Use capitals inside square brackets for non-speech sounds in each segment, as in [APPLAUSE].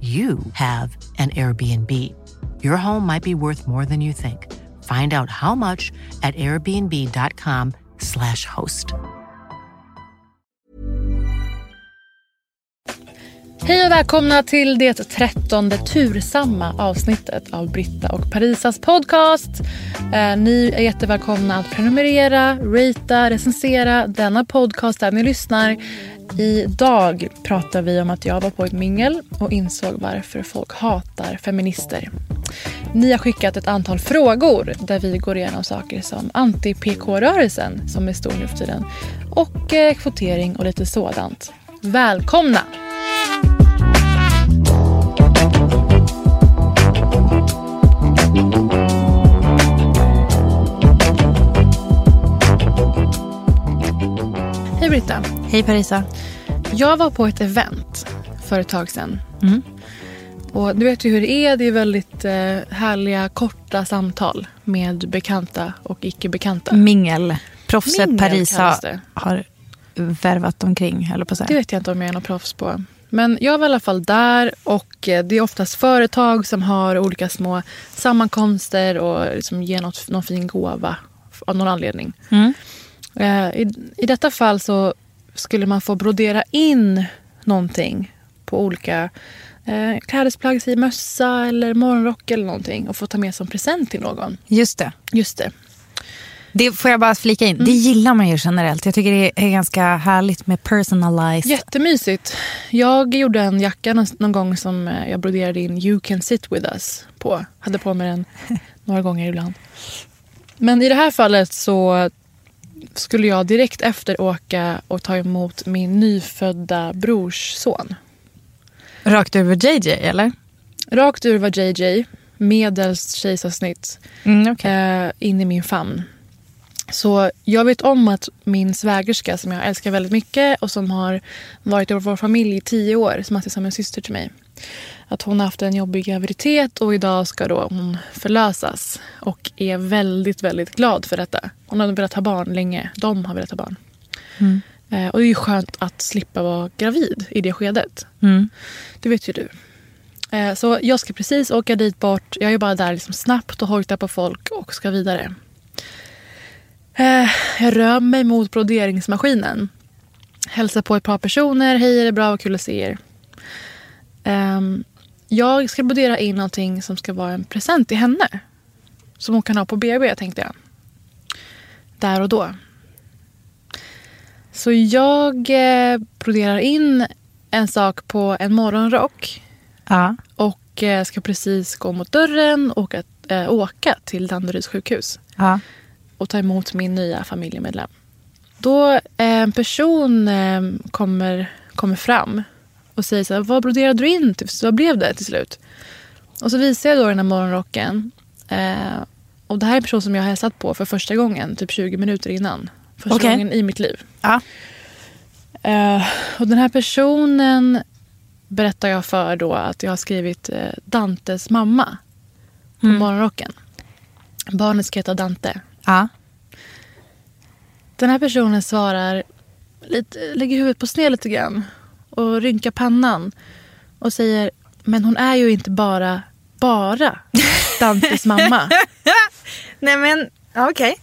you have an Airbnb. Your home might be worth more than you think. Find out how much at airbnb.com/slash host. Hej och välkomna till det trettonde tursamma avsnittet av Britta och Parisas podcast. Eh, ni är jättevälkomna att prenumerera, ratea, recensera denna podcast där ni lyssnar. Idag pratar vi om att jag var på ett mingel och insåg varför folk hatar feminister. Ni har skickat ett antal frågor där vi går igenom saker som anti-PK-rörelsen som är stor nu för tiden och eh, kvotering och lite sådant. Välkomna! Hej Parisa. Jag var på ett event för ett tag sedan. Mm. Och du vet ju hur det är. Det är väldigt eh, härliga korta samtal med bekanta och icke bekanta. Mingel. Proffset Mingel Parisa har värvat omkring, höll på att Det vet jag inte om jag är någon proffs på. Men jag var i alla fall där och eh, det är oftast företag som har olika små sammankomster och liksom ger något, någon fin gåva av någon anledning. Mm. Eh, I, I detta fall så skulle man få brodera in någonting på olika eh, klädesplagg, säg mössa eller morgonrock eller någonting och få ta med som present till någon. Just det. Just det. det. Får jag bara flika in? Mm. Det gillar man ju generellt. Jag tycker det är ganska härligt med personalized. Jättemysigt. Jag gjorde en jacka någon, någon gång som eh, jag broderade in You can sit with us på. Hade på mig den några gånger ibland. Men i det här fallet så skulle jag direkt efter åka och ta emot min nyfödda brorsson. Rakt över JJ, eller? Rakt ur var JJ, medels kejsarsnitt, Mm, okay. eh, in i min famn. Så jag vet om att min svägerska som jag älskar väldigt mycket och som har varit i vår familj i tio år, som är som en syster till mig. Att hon har haft en jobbig graviditet och idag ska då hon förlösas. Och är väldigt, väldigt glad för detta. Hon har velat ha barn länge. De har velat ha barn. Mm. Eh, och det är ju skönt att slippa vara gravid i det skedet. Mm. Det vet ju du. Eh, Så jag ska precis åka dit bort. Jag är bara där liksom snabbt och hojtar på folk och ska vidare. Eh, Jag rör mig mot broderingsmaskinen. Hälsar på ett par personer. Hej, är det bra? Vad kul att se er. Ehm, Jag ska brodera in någonting som ska vara en present till henne. Som hon kan ha på BB, tänkte jag. Där och då. Så jag eh, broderar in en sak på en morgonrock Ja. och eh, ska precis gå mot dörren och åka, eh, åka till Danderyds sjukhus ja. och ta emot min nya familjemedlem. Då eh, en person eh, kommer, kommer fram och säger så här, vad broderade du in? Typ, vad blev det till slut? Och så visar jag då den här morgonrocken. Eh, och det här är en person som jag har hälsat på för första gången, typ 20 minuter innan. Första Okej. gången i mitt liv. Ja. Eh, och den här personen berättar jag för då att jag har skrivit eh, Dantes mamma på Mm. morgonrocken. Barnet ska heta Dante. ja. Den här personen svarar, lite, lägger huvudet på sned lite grann och rynkar pannan och säger men hon är ju inte bara, bara Dantes mamma. [LAUGHS] Nej men, okej.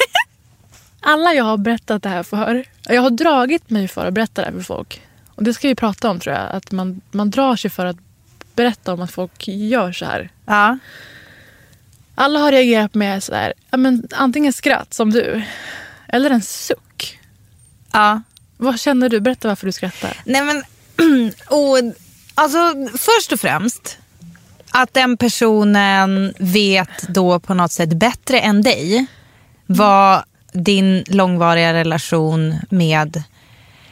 [LAUGHS] Alla jag har berättat det här för, jag har dragit mig för att berätta det här för folk. Och det ska vi prata om tror jag. Att man, man drar sig för att berätta om att folk gör så här. Ja. Alla har reagerat med så här, ja, men antingen skratt som du eller en suck. ja. Vad känner du? Berätta varför du skrattar. Nej men, [CLEARS THROAT] och, alltså först och främst att den personen vet då på något sätt bättre än dig vad din långvariga relation med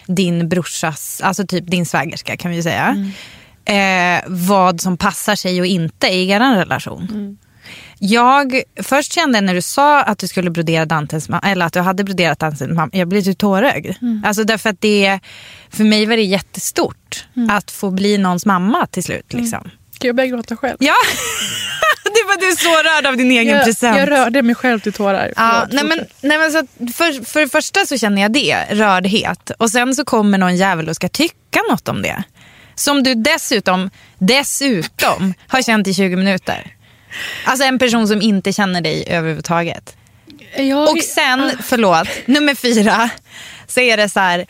din brorsas, alltså typ din svägerska kan vi säga. Eh, vad som passar sig och inte i er relation. Jag först kände när du sa att du skulle brodera Dantes mamma, eller att du hade broderat Dantes mamma, jag blev typ tårögd. Alltså därför att det, för mig var det jättestort att få bli någons mamma till slut. Liksom. Ska jag börja gråta själv? Ja, [LAUGHS] det var du är så rörd av din egen jag, present. jag rörde mig själv till tårar. Ja, nej men, nej men så för, för det första så känner jag det, rördhet. Och sen så kommer någon jävel och ska tycka något om det. Som du dessutom, dessutom har känt i 20 minuter. Alltså en person som inte känner dig överhuvudtaget. jag, Och sen, förlåt, nummer fyra. Så är det så här,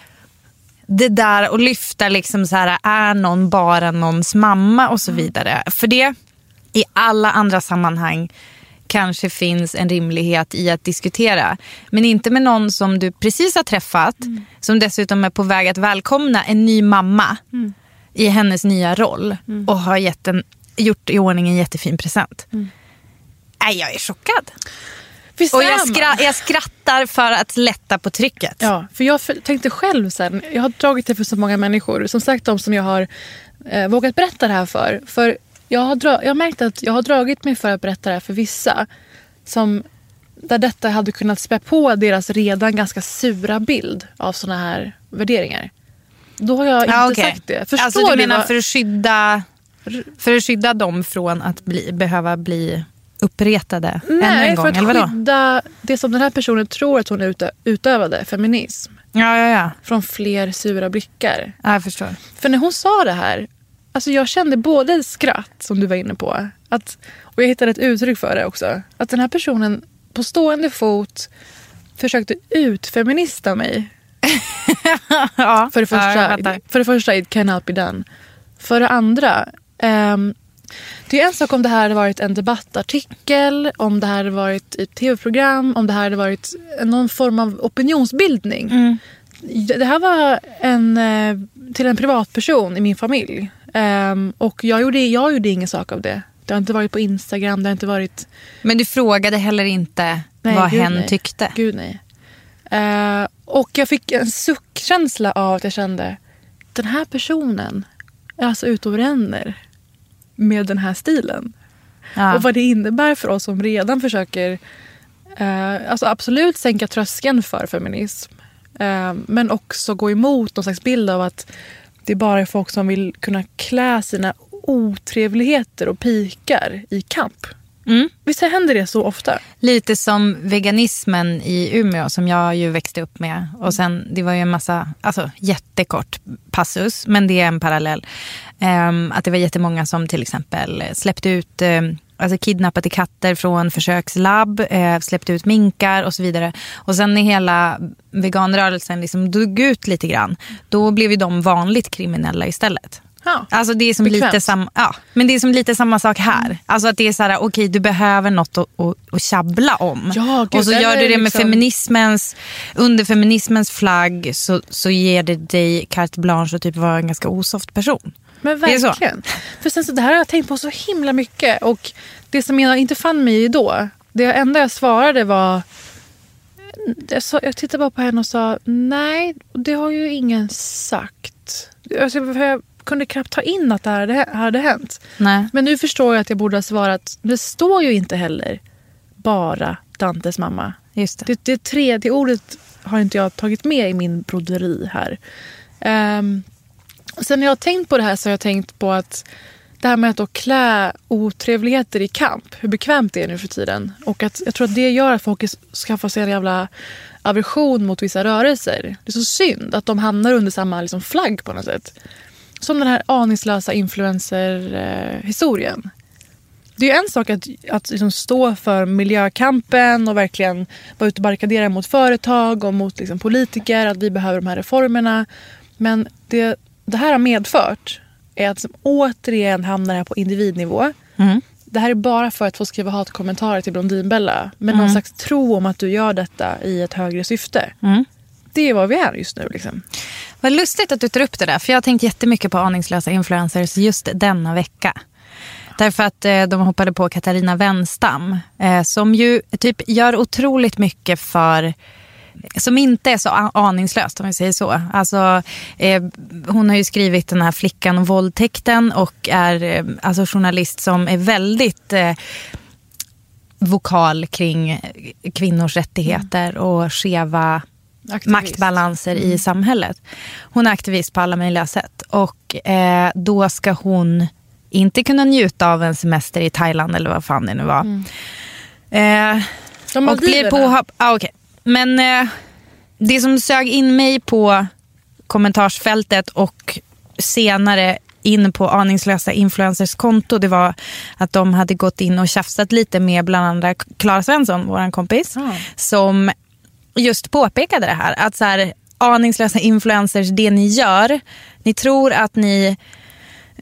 det där att lyfta liksom så här, är någon bara någons mamma och så vidare. För det, i alla andra sammanhang kanske finns en rimlighet i att diskutera. Men inte med någon som du precis har träffat, som dessutom är på väg att välkomna en ny mamma i hennes nya roll och har gett en, gjort i ordning en jättefin present. Nej, jag är chockad. Visst Och jag, skra- jag skrattar för att lätta på trycket. Ja, för jag tänkte själv sen, jag har dragit det för så många människor. Som sagt de som jag har eh, vågat berätta det här för. För jag har, jag har märkt att jag har dragit mig för att berätta det här för vissa. Som, där detta hade kunnat spä på deras redan ganska sura bild av såna här värderingar. Då har jag inte Ja, okej. sagt det. Förstår Alltså du menar vad- för att skydda, för att skydda dem från att bli, behöva bli uppretade ännu Nej, en gång? för att skydda det som den här personen tror att hon utö- utövade, feminism. Ja, ja, ja. Från fler sura blickar. ja. Jag förstår. För när hon sa det här, alltså jag kände både skratt som du var inne på. Att, och jag hittade ett uttryck för det också. Att den här personen på stående fot försökte utfeminista mig. [LAUGHS] ja, För det ja, första, fattar. för det första it cannot be done. För det andra, ehm, det är en sak om det här hade varit en debattartikel, om det här hade varit ett tv-program, om det här hade varit någon form av opinionsbildning. Mm. Det här var en, eh, till en privatperson i min familj. Ehm, och jag gjorde, jag gjorde ingen sak av det. Det har inte varit på Instagram, det har inte varit... Men du frågade heller inte Nej, vad gud, hen nej. tyckte? Gud nej. Eh, och jag fick en suckkänsla av att jag kände den här personen alltså ute och ränner med den här stilen. Ja. Och vad det innebär för oss som redan försöker eh, alltså absolut sänka tröskeln för feminism. Eh, men också gå emot någon slags bild av att det bara är folk som vill kunna klä sina otrevligheter och pikar i kamp. Mm. Visst händer det så ofta? Lite som veganismen i Umeå som jag ju växte upp med. Och sen, det var ju en massa, alltså jättekort passus, men det är en parallell. Ehm, att det var jättemånga som till exempel släppte ut, um, alltså kidnappade katter från försökslabb, uh, släppte ut minkar och så vidare. Och sen när hela veganrörelsen liksom dog ut lite grann, då blev ju de vanligt kriminella istället. Ja. Alltså det är som Bekvämt. lite samma, ja, men det är som lite samma sak här. Alltså att det är så här, okej du behöver något att, att, att tjabbla om. Ja, gud, och så gör du det med liksom- feminismens, under feminismens flagg så, så ger det dig carte blanche att typ vara en ganska osoft person. Men verkligen. För sen så, det här har jag tänkt på så himla mycket. Och det som jag inte fann mig i då, det enda jag svarade var... Jag, sa, jag tittade bara på henne och sa nej, det har ju ingen sagt. Alltså, för jag kunde knappt ta in att det här hade, hade hänt. Nej. Men nu förstår jag att jag borde ha svarat, det står ju inte heller bara Dantes mamma. Just det. Det, det tredje ordet har inte jag tagit med i min broderi här. Um, sen när jag har tänkt på det här så har jag tänkt på att det här med att då klä otrevligheter i kamp, hur bekvämt det är nu för tiden. Och att jag tror att det gör att folk skaffar sig en jävla aversion mot vissa rörelser. Det är så synd att de hamnar under samma liksom, flagg på något sätt. Som den här aningslösa influencer-historien. Det är ju en sak att, att liksom stå för miljökampen och verkligen vara ute och barrikadera mot företag och mot liksom politiker. Att vi behöver de här reformerna. Men det det här har medfört är att som återigen hamnar här på individnivå. Mm. Det här är bara för att få skriva hatkommentarer till Blondinbella. Med Mm. någon slags tro om att du gör detta i ett högre syfte. Mm. Det är vad vi är just nu. Liksom. Vad lustigt att du tar upp det där. För jag har tänkt jättemycket på aningslösa influencers just denna vecka. Därför att eh, de hoppade på Katarina Wenstam. Eh, som ju typ gör otroligt mycket för som inte är så aningslöst om vi säger så. Alltså, eh, hon har ju skrivit den här Flickan och våldtäkten och är eh, alltså journalist som är väldigt eh, vokal kring kvinnors rättigheter och skeva Aktivist. maktbalanser i samhället. Hon är aktivist på alla möjliga sätt. Och eh, då ska hon inte kunna njuta av en semester i Thailand eller vad fan det nu var. Eh, De och blir påhopp... Ah, okay. Men eh, det som sög in mig på kommentarsfältet och senare in på aningslösa influencers konto det var att de hade gått in och tjafsat lite med bland andra Klara Svensson, vår kompis, Ah. som just påpekade det här. Att så här, aningslösa influencers, det ni gör, ni tror att ni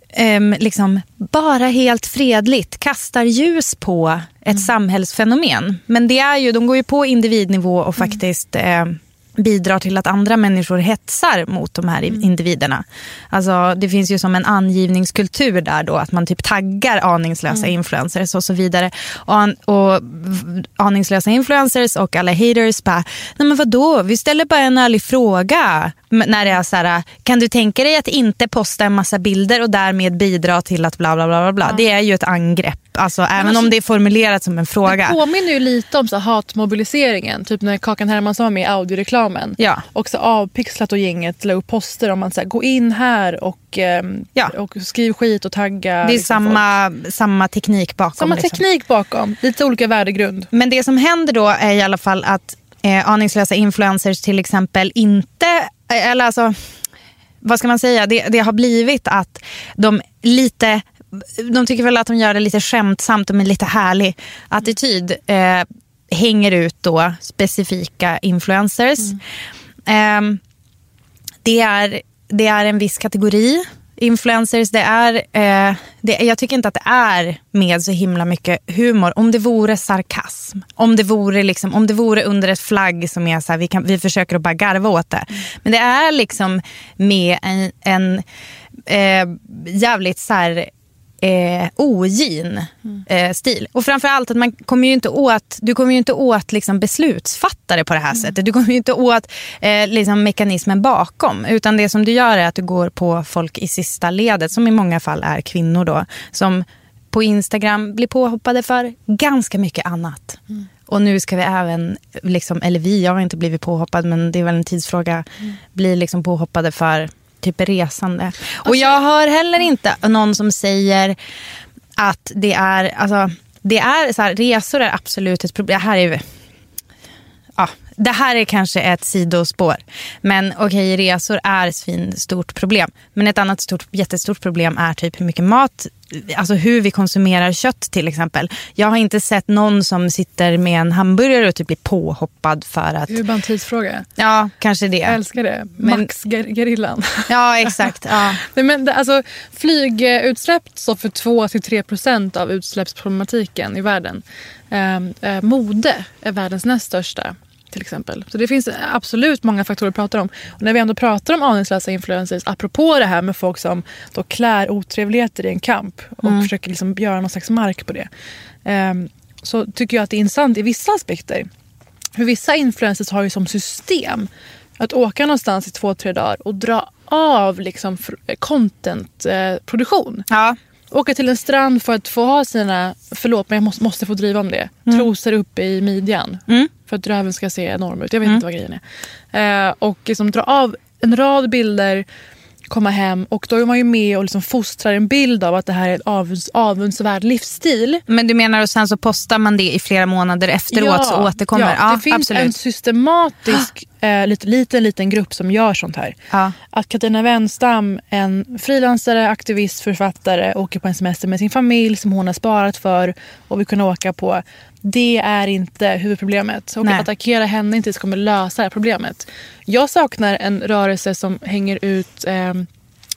ehm, liksom bara helt fredligt kastar ljus på ett samhällsfenomen. Men det är ju, de går ju på individnivå och faktiskt eh, bidrar till att andra människor hetsar mot de här individerna. Alltså, det finns ju som en angivningskultur där då, att man typ taggar aningslösa influencers och så vidare. Och, och aningslösa influencers och alla haters bara, nej men vadå, vi ställer bara en ärlig fråga. När det är så här, kan du tänka dig att inte posta en massa bilder och därmed bidra till att bla bla bla bla bla. Det är ju ett angrepp, alltså, även alltså- om det är formulerat som en Det fråga. påminner ju lite om så hatmobiliseringen. Typ när Kakan Hermansson var med i audioreklamen. Ja. Och så Avpixlat och gänget la upp poster om att så här, gå in här och, ehm, Ja. och skriv skit och tagga. Det är liksom, folk. samma, samma teknik bakom. samma liksom. teknik bakom. Lite olika värdegrund. Men det som händer då är i alla fall att eh, aningslösa influencers till exempel inte, eh, eller alltså, vad ska man säga, det, det har blivit att de lite, de tycker väl att de gör det lite skämtsamt och med lite härlig attityd eh, hänger ut då specifika influencers. Ehm, det, är, det är en viss kategori influencers. Det är, eh, det, jag tycker inte att det är med så himla mycket humor. Om det vore sarkasm, om det vore, liksom, om det vore under ett flagg som är så här, vi, kan, vi försöker att bara garva åt det. Men det är liksom med en, en eh, jävligt så här, eh, ogin eh, stil. Och framförallt att man kommer ju inte åt, du kommer ju inte åt liksom beslutsfattare på det här sättet. Du kommer ju inte åt eh, liksom mekanismen bakom. Utan det som du gör är att du går på folk i sista ledet, som i många fall är kvinnor då, som på Instagram blir påhoppade för ganska mycket annat. Och nu ska vi även, liksom, eller vi, jag har inte blivit påhoppad men det är väl en tidsfråga, bli liksom påhoppade för typ resande. Och jag hör heller inte någon som säger att det är, alltså, det är så här, resor är absolut ett problem. Här är ja, det här är kanske ett sidospår. Men okej, resor är ett stort problem. Men ett annat stort, jättestort problem är typ hur mycket mat, alltså hur vi konsumerar kött till exempel. Jag har inte sett någon som sitter med en hamburgare och typ blir påhoppad för att, Det är bara en tidsfråga. ja kanske det. Jag älskar det. Men- Max-gerillan. Ja exakt. Ja. [LAUGHS] Nej, men det, alltså, flygutsläpp står för 2-3 procent av utsläppsproblematiken i världen. Ehm, eh, mode är världens näst största. Till exempel. Så det finns absolut många faktorer att prata om. Och när vi ändå pratar om aningslösa influencers, apropå det här med folk som då klär otrevligheter i en kamp och försöker liksom göra någon slags mark på det. ehm, så tycker jag att det är intressant i vissa aspekter. För vissa influencers har ju som system att åka någonstans i två, tre dagar och dra av liksom contentproduktion. Ja. Åka till en strand för att få ha sina, förlåt men jag måste, måste få driva om det, trosor uppe i midjan. Mm. För att röven ska se enorm ut. Jag vet inte vad grejen är. Eh, och liksom dra av en rad bilder, komma hem och då är man ju med och liksom fostrar en bild av att det här är en avunds, avundsvärd livsstil. Men du menar och sen så postar man det i flera månader efteråt så återkommer? Ja, Ja, det finns absolut. en systematisk [GASPS] eh, lite, liten, liten grupp som gör sånt här. Ja. Att Katarina Wenstam, en frilansare, aktivist, författare, åker på en semester med sin familj som hon har sparat för och vill kunna åka på. Det är inte huvudproblemet. Och Nej. att attackera henne inte kommer lösa det här problemet. Jag saknar en rörelse som hänger ut eh,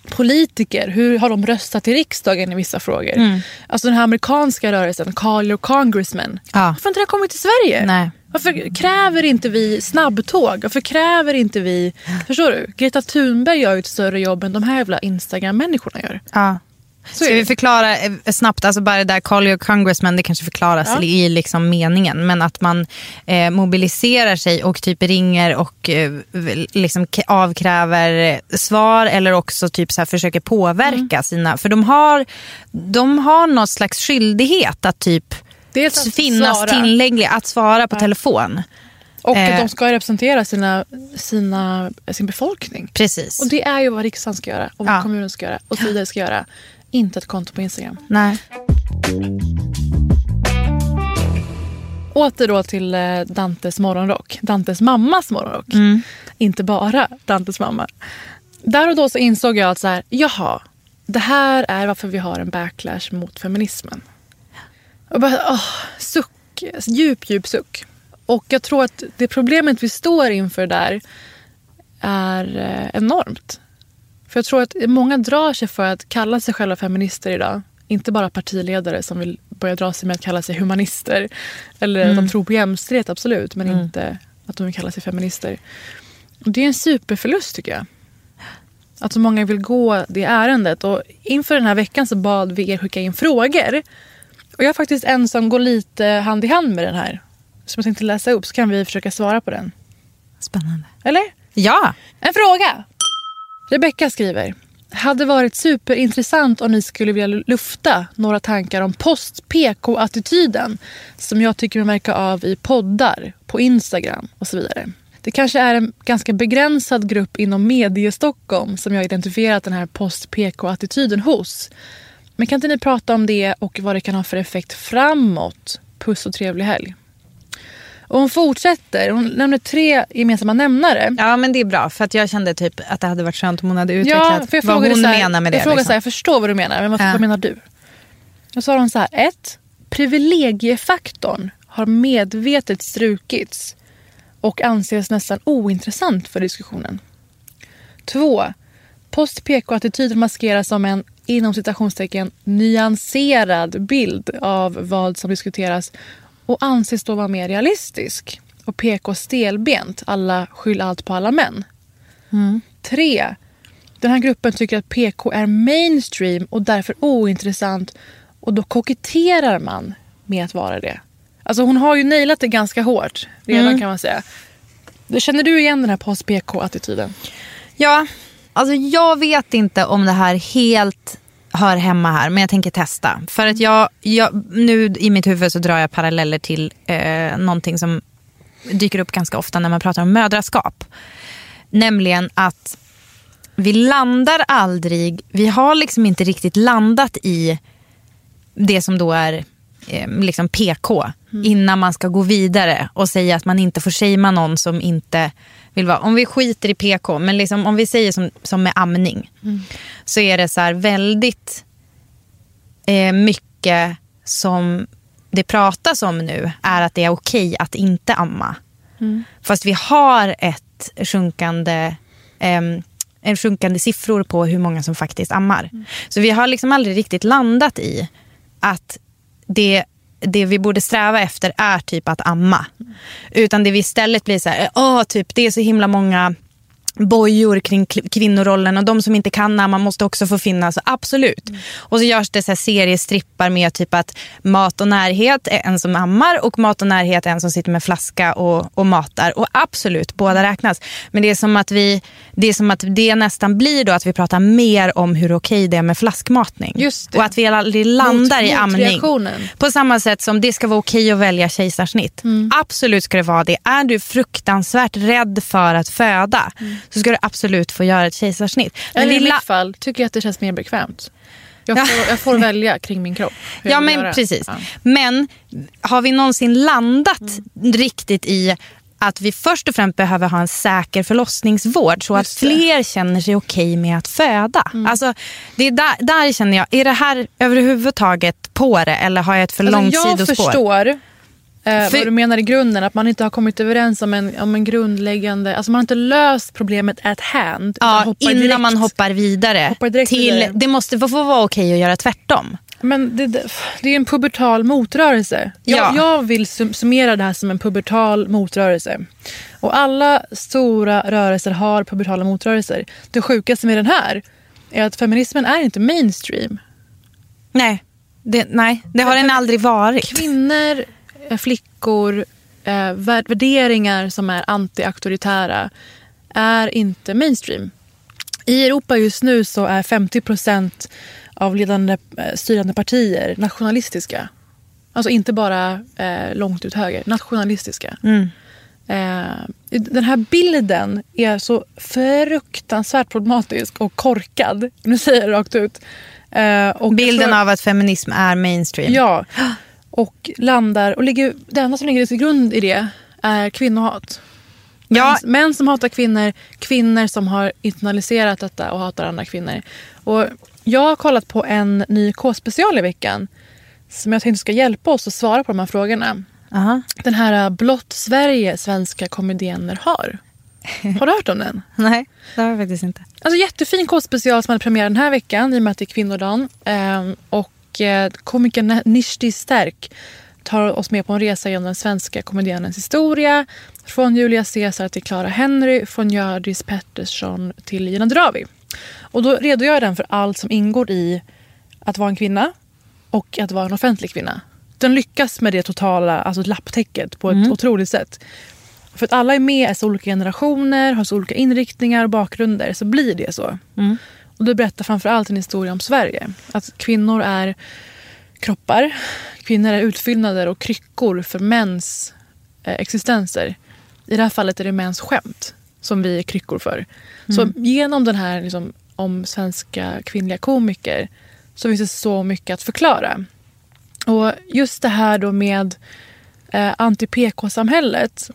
politiker, hur har de röstat i riksdagen i vissa frågor? Mm. Alltså den här amerikanska rörelsen, Call your congressman. Ja. Varför har inte det kommit till Sverige? Nej. Varför kräver inte vi snabbtåg? Varför kräver inte vi... Förstår du? Greta Thunberg gör ett större jobb än de här jävla Instagram-människorna gör. Ja. Så Ska vi förklara eh, snabbt, alltså bara det där call your congressman, det kanske förklaras Ja. i liksom meningen, men att man eh, mobiliserar sig och typ ringer och eh, liksom avkräver svar eller också typ så här försöker påverka sina, för de har, de har någon slags skyldighet att typ Dels att finnas svara. tillgängliga, att svara på telefon. Och att Eh. de ska representera sina, sina, sin befolkning. Precis. Och det är ju vad riksdagen ska göra och vad Ja. kommunen ska göra och så vidare ska göra. Inte ett konto på Instagram. Nej. Åter då till eh, Dantes morgonrock. Dantes mammas morgonrock. Inte bara Dantes mamma. Där och då så insåg jag att så här, jaha, det här är varför vi har en backlash mot feminismen. Och bara, åh, suck, djup, djup suck. Och jag tror att det problemet vi står inför där är eh, enormt. För jag tror att många drar sig för att kalla sig själva feminister idag. Inte bara partiledare som vill börja dra sig med att kalla sig humanister. Eller att de tror på jämställdhet, absolut. Men inte att de vill kalla sig feminister. Det är en superförlust tycker jag. Att så många vill gå det ärendet. Och inför den här veckan så bad vi er skicka in frågor. Och jag har faktiskt en som går lite hand i hand med den här. Som jag tänkte läsa upp så kan vi försöka svara på den. Spännande. Eller? Ja. En fråga! Rebecka skriver. Hade varit superintressant om ni skulle vilja lufta några tankar om post-PK-attityden som jag tycker mig märka av i poddar, på Instagram och så vidare. Det kanske är en ganska begränsad grupp inom mediestockholm som jag identifierat den här post-PK-attityden hos. Men kan inte ni prata om det och vad det kan ha för effekt framåt? Puss och trevlig helg. Och hon fortsätter. Hon nämner tre gemensamma nämnare. ja, men det är bra för att jag kände typ att det hade varit skönt om hon hade utvecklat jag vad hon här, menar med det. Jag frågade liksom. så här, jag förstår vad du menar, men vad, Ja. vad menar du? Då sa hon så här, ett, privilegiefaktorn har medvetet strukits och anses nästan ointressant för diskussionen. Två, post-PK-attityden maskeras som en inom citationstecken nyanserad bild av vad som diskuteras och anses då vara mer realistisk. Och PK stelbent, alla skyll allt på alla män. Tre, den här gruppen tycker att PK är mainstream och därför ointressant och då koketterar man med att vara det. Alltså hon har ju nailat det ganska hårt redan kan man säga. Känner du igen den här post-PK-attityden? Ja, alltså jag vet inte om det här helt hör hemma här, men jag tänker testa. För att jag, jag nu i mitt huvud så drar jag paralleller till eh, någonting som dyker upp ganska ofta när man pratar om mödraskap. Nämligen att vi landar aldrig, vi har liksom inte riktigt landat i det som då är eh, liksom PK innan man ska gå vidare och säga att man inte får shamea någon som inte vill vara. Om vi skiter i PK, men liksom, om vi säger som, som med amning så är det så här väldigt eh, mycket som det pratas om nu är att det är okej att inte amma. Fast vi har ett sjunkande, ehm, en sjunkande siffror på hur många som faktiskt ammar. Så vi har liksom aldrig riktigt landat i att det, det vi borde sträva efter är typ att amma. Utan det vi istället blir så här, åh, typ, det är så himla många bojor kring kvinnorollen och de som inte kan amma måste också få finnas. Absolut. Och så görs det så här seriestrippar med typ att mat och närhet är en som ammar och mat och närhet är en som sitter med flaska och, och matar. Och absolut, båda räknas. Men det är som att vi, det är som att det nästan blir då att vi pratar mer om hur okej det är med flaskmatning. Och att vi aldrig landar Mot- i amning. På samma sätt som det ska vara okej att välja kejsarsnitt. Absolut ska det vara det. Är du fruktansvärt rädd för att föda så ska du absolut få göra ett kejsarsnitt. Men Eller i mitt fall tycker jag att det känns mer bekvämt. Jag Ja. får, jag får välja kring min kropp. Ja jag men göra. precis. Ja. Men har vi någonsin landat riktigt i att vi först och främst behöver ha en säker förlossningsvård så att fler känner sig okej med att föda. Alltså, det är där, där känner jag, är det här överhuvudtaget på det eller har jag ett för långt Alltså, jag sidospår? förstår Eh, För- vad du menar i grunden, att man inte har kommit överens om en, om en grundläggande... Alltså man har inte löst problemet at hand. Ja, innan direkt. man hoppar vidare. Hoppar direkt till, vidare. Det måste få vara okej att göra tvärtom. Men det, det, är en pubertal motrörelse. Jag, Ja. jag vill sum, summera det här som en pubertal motrörelse. Och alla stora rörelser har pubertala motrörelser. Det sjukaste med den här är att feminismen är inte mainstream. Nej, det, nej, det har den aldrig varit. Kvinnor, flickor, eh, vär- värderingar som är anti-auktoritära är inte mainstream. I Europa just nu så är 50 procent av ledande eh, styrande partier nationalistiska. Alltså inte bara eh, långt ut höger, nationalistiska. Eh, den här bilden är så fruktansvärt problematisk och korkad. Nu säger jag det rakt ut. Eh, Bilden tror- av att feminism är mainstream. Ja, [GASPS] och landar och ligger, det enda som ligger till grund i det är kvinnohat. Ja. Män, män som hatar kvinnor, kvinnor som har internaliserat detta och hatar andra kvinnor. Och jag har kollat på en ny K-special i veckan som jag tänkte ska hjälpa oss att svara på de här frågorna. Aha. Den här äh, Blott Sverige svenska komediener har. [LAUGHS] Har du hört om den? Nej, det har jag faktiskt inte. Alltså jättefin K-special som hade premiär den här veckan i och med att det är kvinnodagen. Ehm, och eh, komikern Nishti Stärk tar oss med på en resa genom den svenska komedianens historia. Från Julia Caesar till Clara Henry, från Hjördis Pettersson till Gina Dirawi. Och då redogör den för allt som ingår i att vara en kvinna och att vara en offentlig kvinna. Den lyckas med det totala alltså lapptäcket på ett otroligt sätt. För att alla är med i så olika generationer, har så olika inriktningar och bakgrunder så blir det så. Och det berättar framförallt en historia om Sverige. Att kvinnor är kroppar, kvinnor är utfyllnader och kryckor för mäns eh, existenser. I det här fallet är det mäns skämt som vi är kryckor för. Så genom den här liksom, om svenska kvinnliga komiker så finns det så mycket att förklara. Och just det här då med eh, anti-PK-samhället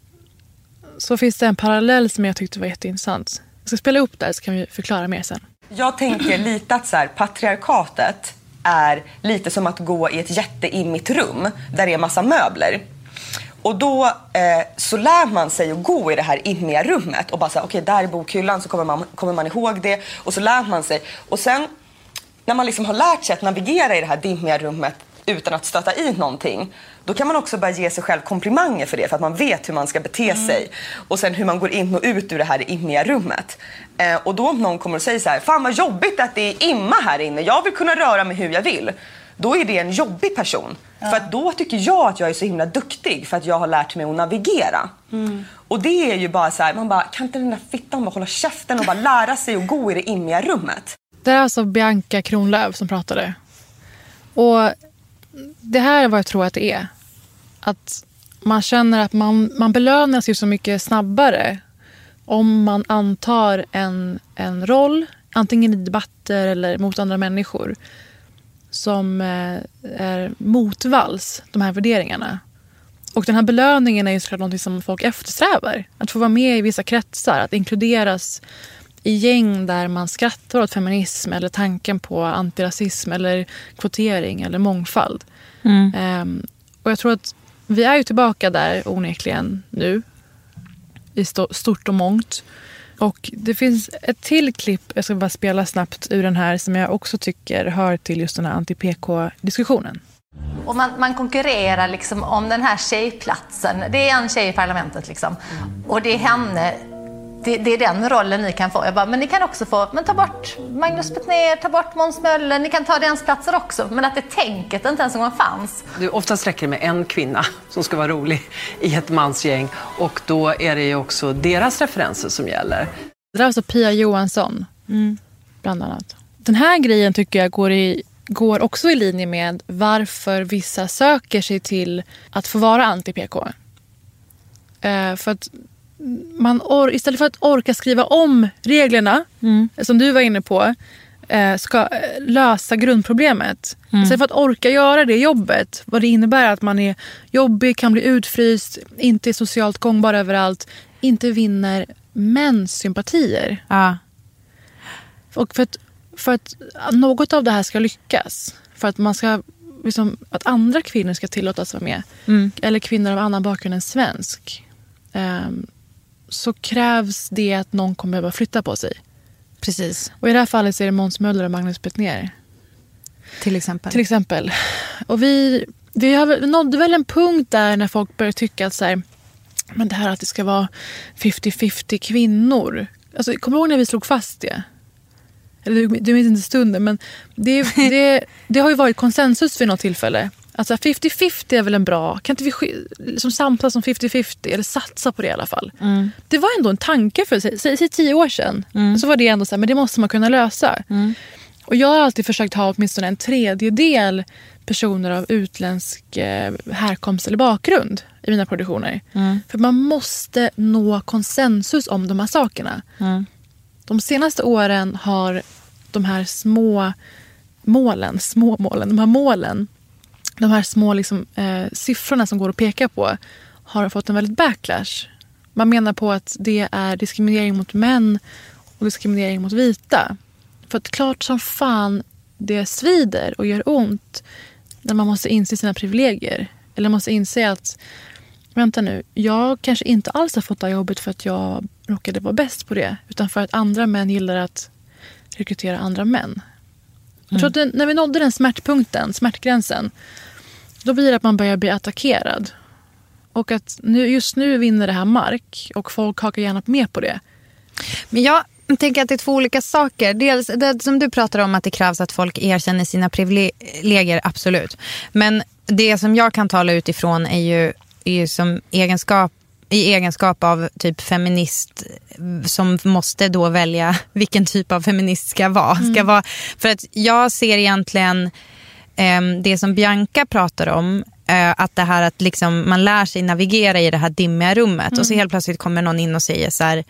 så finns det en parallell som jag tyckte var jätteintressant. Jag ska spela upp där så kan vi förklara mer sen. Jag tänker lite att så här, patriarkatet är lite som att gå i ett jätteimmigt rum där det är massa möbler. Och då eh, så lär man sig att gå i det här immiga rummet och bara säga okej där är bokhyllan så kommer man, kommer man ihåg det och så lär man sig. Och sen när man liksom har lärt sig att navigera i det här dimmiga rummet utan att stöta i någonting då kan man också börja ge sig själv komplimanger för det för att man vet hur man ska bete sig och sen hur man går in och ut ur det här immiga rummet. Eh, och då om någon kommer och säger så här, fan vad jobbigt att det är imma här inne, jag vill kunna röra mig hur jag vill. Då är det en jobbig person. För att då tycker jag att jag är så himla duktig för att jag har lärt mig att navigera. Och det är ju bara så här, man bara, kan inte den där fittan bara hålla käften och bara lära sig att gå i det immiga rummet? Det är alltså Bianca Kronlöf som pratade. Och det här är vad jag tror att det är. Att man känner att man, man belönas ju så mycket snabbare om man antar en, en roll, antingen i debatter eller mot andra människor som eh, är motvalls de här värderingarna. Och den här belöningen är ju såklart något som folk eftersträvar. Att få vara med i vissa kretsar, att inkluderas i gäng där man skrattar åt feminism eller tanken på antirasism eller kvotering eller mångfald. Ehm, och jag tror att vi är ju tillbaka där onekligen nu i sto- stort och mångt. Och det finns ett till klipp, jag ska bara spela snabbt ur den här som jag också tycker hör till just den här anti-PK-diskussionen. Och man, man konkurrerar liksom om den här tjejplatsen. Det är en tjej i parlamentet liksom. Och det är henne, det, det är den rollen ni kan få. Jag bara, men ni kan också få, men ta bort Magnus Betnér, ta bort Måns Möller, ni kan ta deras platser också. Men att det tänket inte ens en gång fanns. Det oftast räcker det med en kvinna som ska vara rolig i ett mansgäng och då är det ju också deras referenser som gäller. Det där var alltså Pia Johansson, bland annat. Den här grejen tycker jag går, i, går också i linje med varför vissa söker sig till att få vara anti-PK. Eh, för att man or- istället för att orka skriva om reglerna, som du var inne på, eh, ska eh, lösa grundproblemet. Istället för att orka göra det jobbet, vad det innebär att man är jobbig, kan bli utfryst, inte är socialt gångbar överallt, inte vinner mäns sympatier. Ja. Och för att, för att något av det här ska lyckas, för att man ska liksom, att andra kvinnor ska tillåtas vara med, Mm. eller kvinnor av annan bakgrund än svensk, ehm, så krävs det att någon kommer behöva flytta på sig. Precis, Och i det här fallet så är det Måns Möller och Magnus Bettner. till exempel. Till exempel. Och vi, vi har, nådde väl en punkt där när folk började tycka att så här, men det här att det ska vara 50-50 kvinnor. Alltså, kommer du ihåg när vi slog fast det? Eller du, du minns inte stunden, men det, det, [LAUGHS] det har ju varit konsensus vid något tillfälle. Alltså 50-50 är väl en bra... Kan inte vi liksom samtala som 50-50 eller satsa på det i alla fall? Det var ändå en tanke för säg, säg, säg tio år sedan. Så var det ändå så här, men det måste man kunna lösa. Och jag har alltid försökt ha åtminstone en tredjedel personer av utländsk eh, härkomst eller bakgrund i mina produktioner. För man måste nå konsensus om de här sakerna. De senaste åren har de här små målen, små målen, de här målen, de här små liksom, eh, siffrorna som går att peka på har fått en väldigt backlash. Man menar på att det är diskriminering mot män och diskriminering mot vita. För att klart som fan det svider och gör ont när man måste inse sina privilegier. Eller måste inse att vänta nu, jag kanske inte alls har fått det här jobbet för att jag råkade vara bäst på det. Utan för att andra män gillar att rekrytera andra män. Jag tror att den, när vi nådde den smärtpunkten, smärtgränsen, då blir det att man börjar bli attackerad. Och att nu, just nu vinner det här mark och folk hakar gärna med på det. Men jag tänker att det är två olika saker. Dels det som du pratar om att det krävs att folk erkänner sina privilegier, absolut. Men det som jag kan tala utifrån är ju, är ju som egenskap i egenskap av typ feminist som måste då välja vilken typ av feminist ska vara. Ska vara för att jag ser egentligen det som Bianca pratar om, eh, att det här att liksom man lär sig navigera i det här dimmiga rummet och så helt plötsligt kommer någon in och säger så här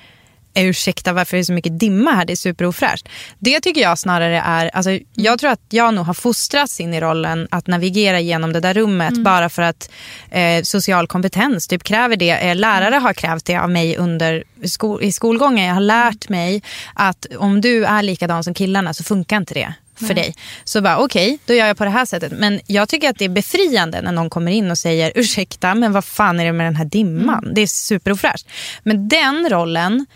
ursäkta varför är det så mycket dimma här, det är superofräscht. Det tycker jag snarare är, alltså, jag tror att jag nog har fostrats in i rollen att navigera genom det där rummet bara för att eh, social kompetens typ kräver det. Eh, lärare har krävt det av mig under skol, i skolgången. Jag har lärt mig att om du är likadan som killarna så funkar inte det för dig. Så bara okej, då gör jag på det här sättet. Men jag tycker att det är befriande när någon kommer in och säger ursäkta men vad fan är det med den här dimman? Det är superofräscht. Men den rollen,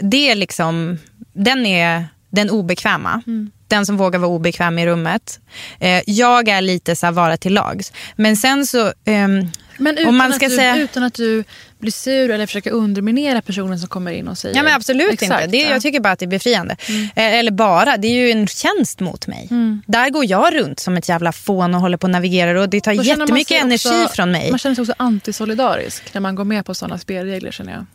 det är liksom, den är den obekväma. Den som vågar vara obekväm i rummet. Eh, jag är lite så här vara till lags. Men sen så, ehm, Men utan, man ska att du, säga... utan att du blir sur eller försöker underminera personen som kommer in och säger... Ja men absolut Exakt, inte. Det, ja. Jag tycker bara att det är befriande. Eh, eller bara, det är ju en tjänst mot mig. Där går jag runt som ett jävla fån och håller på och navigerar och det tar Då jättemycket energi också- från mig. Man känner sig också antisolidarisk när man går med på sådana spelregler känner jag.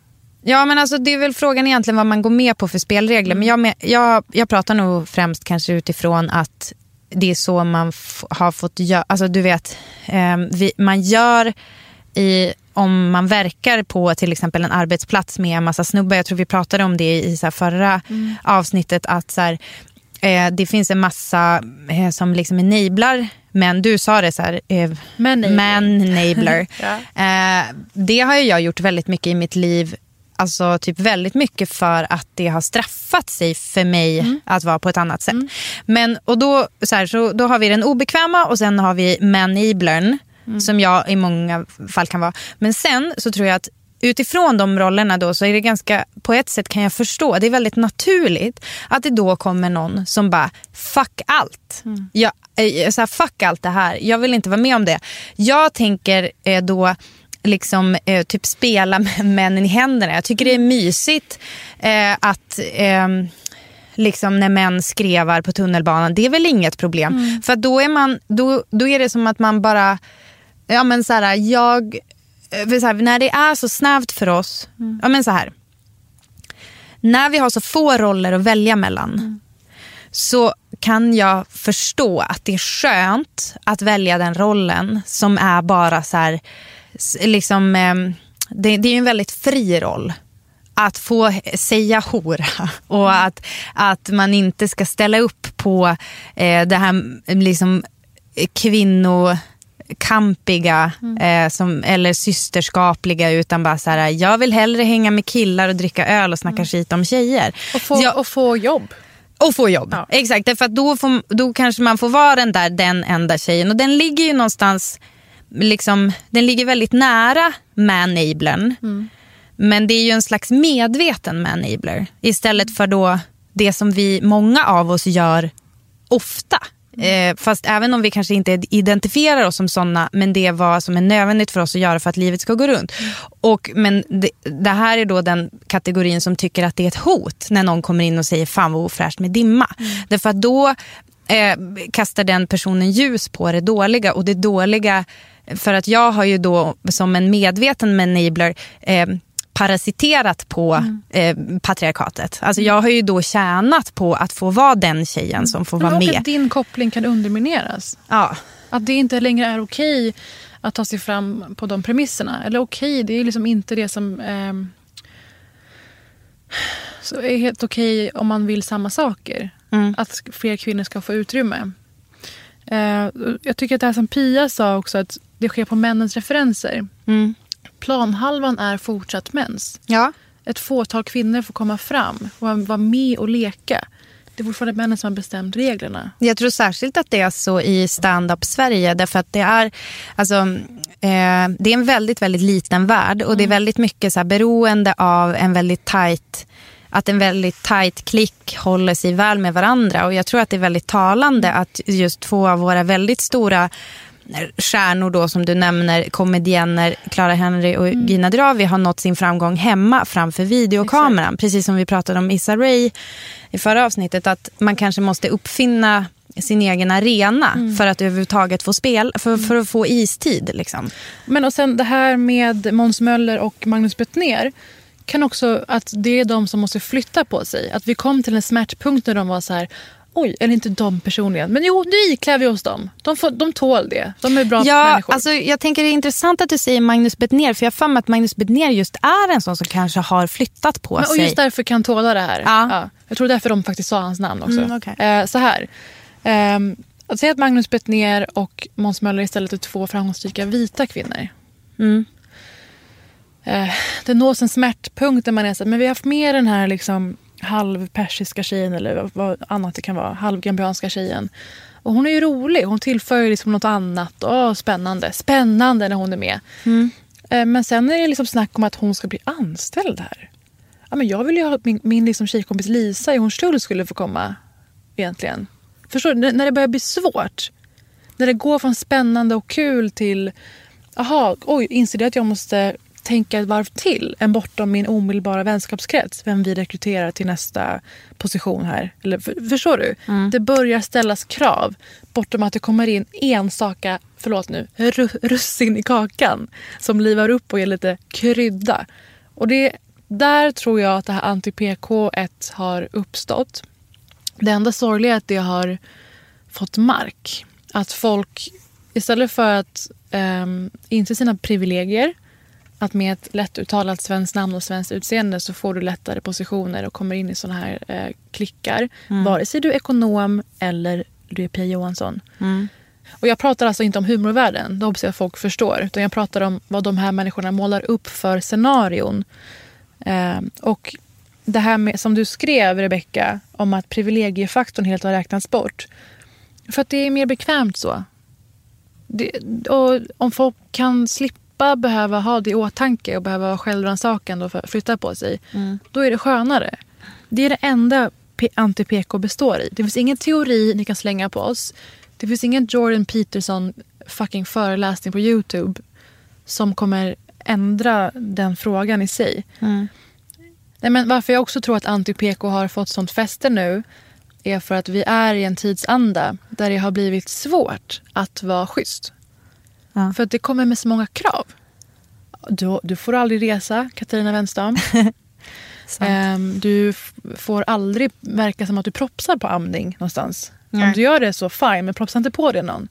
Ja men alltså det är väl frågan egentligen vad man går med på för spelregler. Men jag, jag, jag pratar nog främst kanske utifrån att det är så man har fått göra. Alltså du vet, eh, vi, man gör i om man verkar på till exempel en arbetsplats med en massa snubbar. Jag tror vi pratade om det i så förra avsnittet. att så här, eh, Det finns en massa eh, som liksom enablar men du sa det så här, eh, Men enabler. [LAUGHS] Ja. eh, det har jag gjort väldigt mycket i mitt liv. Alltså typ väldigt mycket för att det har straffat sig för mig att vara på ett annat sätt. Men, och då, så här, så, då har vi den obekväma och sen har vi maneblern som jag i många fall kan vara. Men sen så tror jag att utifrån de rollerna då så är det ganska, på ett sätt kan jag förstå, det är väldigt naturligt att det då kommer någon som bara fuck allt. Jag, eh, så här, fuck allt det här, jag vill inte vara med om det. Jag tänker eh, då liksom eh, typ spela med [LAUGHS] männen i händerna. Jag tycker det är mysigt eh, att ehm, liksom när män skrevar på tunnelbanan, det är väl inget problem. För att då är, man, då, då är det som att man bara, ja men så här, jag, eh, för så här, när det är så snävt för oss, ja men så här. När vi har så få roller att välja mellan så kan jag förstå att det är skönt att välja den rollen som är bara så här, liksom, ehm, det, det är ju en väldigt fri roll. Att få säga hora [LAUGHS] och att, att man inte ska ställa upp på eh, det här liksom, kvinnokampiga eh, som, eller systerskapliga utan bara så här, jag vill hellre hänga med killar och dricka öl och snacka skit om tjejer. Och få, Ja. och få jobb. Och få jobb. Ja. Exakt, att då, får, då kanske man får vara den där den enda tjejen. Och den ligger ju någonstans, liksom, den ligger väldigt nära manablern. Men det är ju en slags medveten manabler. Istället för då det som vi, många av oss gör ofta. Eh, fast även om vi kanske inte identifierar oss som såna men det är vad som är nödvändigt för oss att göra för att livet ska gå runt. Och, men det, det här är då den kategorin som tycker att det är ett hot när någon kommer in och säger fan vad ofräscht med dimma. Därför att då eh, kastar den personen ljus på det dåliga och det dåliga för att jag har ju då som en medveten enabler eh, parasiterat på eh, patriarkatet. Alltså jag har ju då tjänat på att få vara den tjejen som får vara och med. att din koppling kan undermineras. Ja. Att det inte längre är okej att ta sig fram på de premisserna. Eller okej, det är liksom inte det som ehm, så är helt okej om man vill samma saker. Mm. Att fler kvinnor ska få utrymme. Eh, jag tycker att det här som Pia sa också, att det sker på männens referenser. Mm. Planhalvan är fortsatt mäns. Ja. Ett fåtal kvinnor får komma fram och vara med och leka. Det är fortfarande männen som har bestämt reglerna. Jag tror särskilt att det är så i stand-up Sverige därför att det är alltså, eh, det är en väldigt, väldigt liten värld och det är väldigt mycket så här, beroende av en väldigt tight att en väldigt tight klick håller sig väl med varandra och jag tror att det är väldigt talande att just två av våra väldigt stora stjärnor då som du nämner, komedienner Clara Henry och Gina Dirawi har nått sin framgång hemma framför videokameran. Precis som vi pratade om Issa Rae i förra avsnittet att man kanske måste uppfinna sin egen arena för att överhuvudtaget få spel, för, för att få istid. Liksom. Men och sen det här med Måns Möller och Magnus Bettner kan också att det är de som måste flytta på sig. Att vi kom till en smärtpunkt när de var så här Oj, eller inte de personligen. Men jo, nu iklär vi oss dem. De, får, de tål det. De är bra Ja, människor. alltså, jag tänker det är intressant att du säger Magnus Bettner för jag har för mig att Magnus Bettner just är en sån som kanske har flyttat på Men, och sig. just därför kan tåla det här. Ja. Jag tror därför de faktiskt sa hans namn också. Mm, okej. eh, så här. Ehm, att säga att Magnus Bettner och Måns Möller istället är två framgångsrika vita kvinnor. Mm. Eh, det nås en smärtpunkt där man är så men vi har haft med den här liksom halvpersiska tjejen eller vad- annat det kan vara, halvgambianska tjejen. Och hon är ju rolig, hon tillför ju liksom något annat. Åh, spännande, spännande när hon är med. Eh, men sen är det liksom snack om att hon ska bli anställd här. Ja, men jag vill ju ha min, min liksom tjejkompis Lisa i Hornstull skulle få komma egentligen. Förstår du? När- det börjar bli svårt. När det går från spännande och kul till aha, oj, inser jag att jag måste tänka ett varv till än bortom min omedelbara vänskapskrets. Vem vi rekryterar till nästa position här. Eller, för, förstår du? Det börjar ställas krav bortom att det kommer in enstaka, förlåt nu, ru- russin i kakan som livar upp och ger lite krydda. Och det, där tror jag att det här anti-PK1 har uppstått. Det enda sorgliga är att det har fått mark. Att folk istället för att um, inse sina privilegier att med ett lättuttalat svenskt namn och svenskt utseende så får du lättare positioner och kommer in i såna här eh, klickar. Vare sig du är ekonom eller du är Pia Johansson. Och jag pratar alltså inte om humorvärlden, det hoppas jag att folk förstår. Utan jag pratar om vad de här människorna målar upp för scenarion. Eh, och det här med, som du skrev Rebecka om att privilegiefaktorn helt har räknats bort. För att det är mer bekvämt så. Det, och om folk kan slippa behöva ha det i åtanke och behöva vara självrannsakande och flytta på sig. Då är det skönare. Det är det enda anti-PK består i. Det finns ingen teori ni kan slänga på oss. Det finns ingen Jordan Peterson fucking föreläsning på Youtube som kommer ändra den frågan i sig. Nej, men varför jag också tror att anti-PK har fått sånt fäste nu är för att vi är i en tidsanda där det har blivit svårt att vara schysst. Ja. För att det kommer med så många krav. Du, du får aldrig resa, Katarina Wenstam. [LAUGHS] Ehm, du får aldrig verka som att du propsar på amning någonstans. Om Nej. du gör det så fine, men propsa inte på det någon.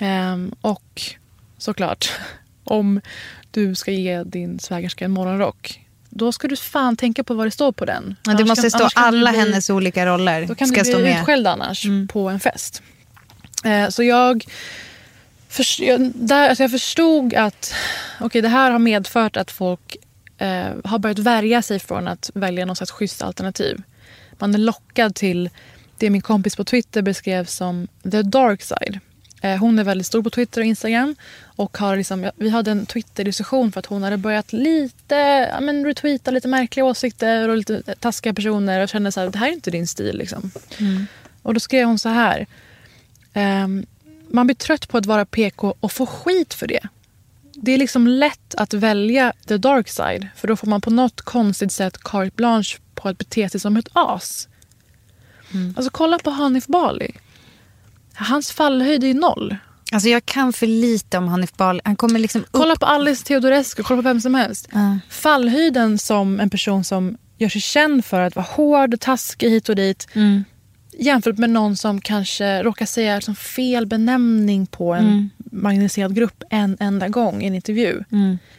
Ehm, och såklart, [LAUGHS] om du ska ge din svägerska en morgonrock då ska du fan tänka på vad det står på den. Men det måste kan- stå alla bli- hennes olika roller. då kan ska du bli stå med. utskälld annars på en fest. Eh, så jag, förs- jag, där, alltså jag förstod att okay, det här har medfört att folk eh, har börjat värja sig från att välja något slags schysst alternativ. Man är lockad till det min kompis på Twitter beskrev som the dark side. Eh, hon är väldigt stor på Twitter och Instagram. Och har liksom, vi hade en Twitter-diskussion för att hon hade börjat lite ja, men retweeta lite märkliga åsikter och lite taskiga personer och kände så här, det här är inte din stil. Liksom. Och då skrev hon så här. ehm, man blir trött på att vara PK och få skit för det. Det är liksom lätt att välja the dark side för då får man på något konstigt sätt carte blanche på att bete sig som ett as. Alltså kolla på Hanif Bali. Hans fallhöjd är noll. Alltså jag kan för lite om Hanif Bali. Han kommer liksom upp. Kolla på Alice Teodorescu, kolla på vem som helst. Ja. Fallhöjden som en person som gör sig känd för att vara hård, taskig hit och dit. Mm. Jämfört med någon som kanske råkar säga liksom fel benämning på en marginaliserad grupp en enda gång i en intervju.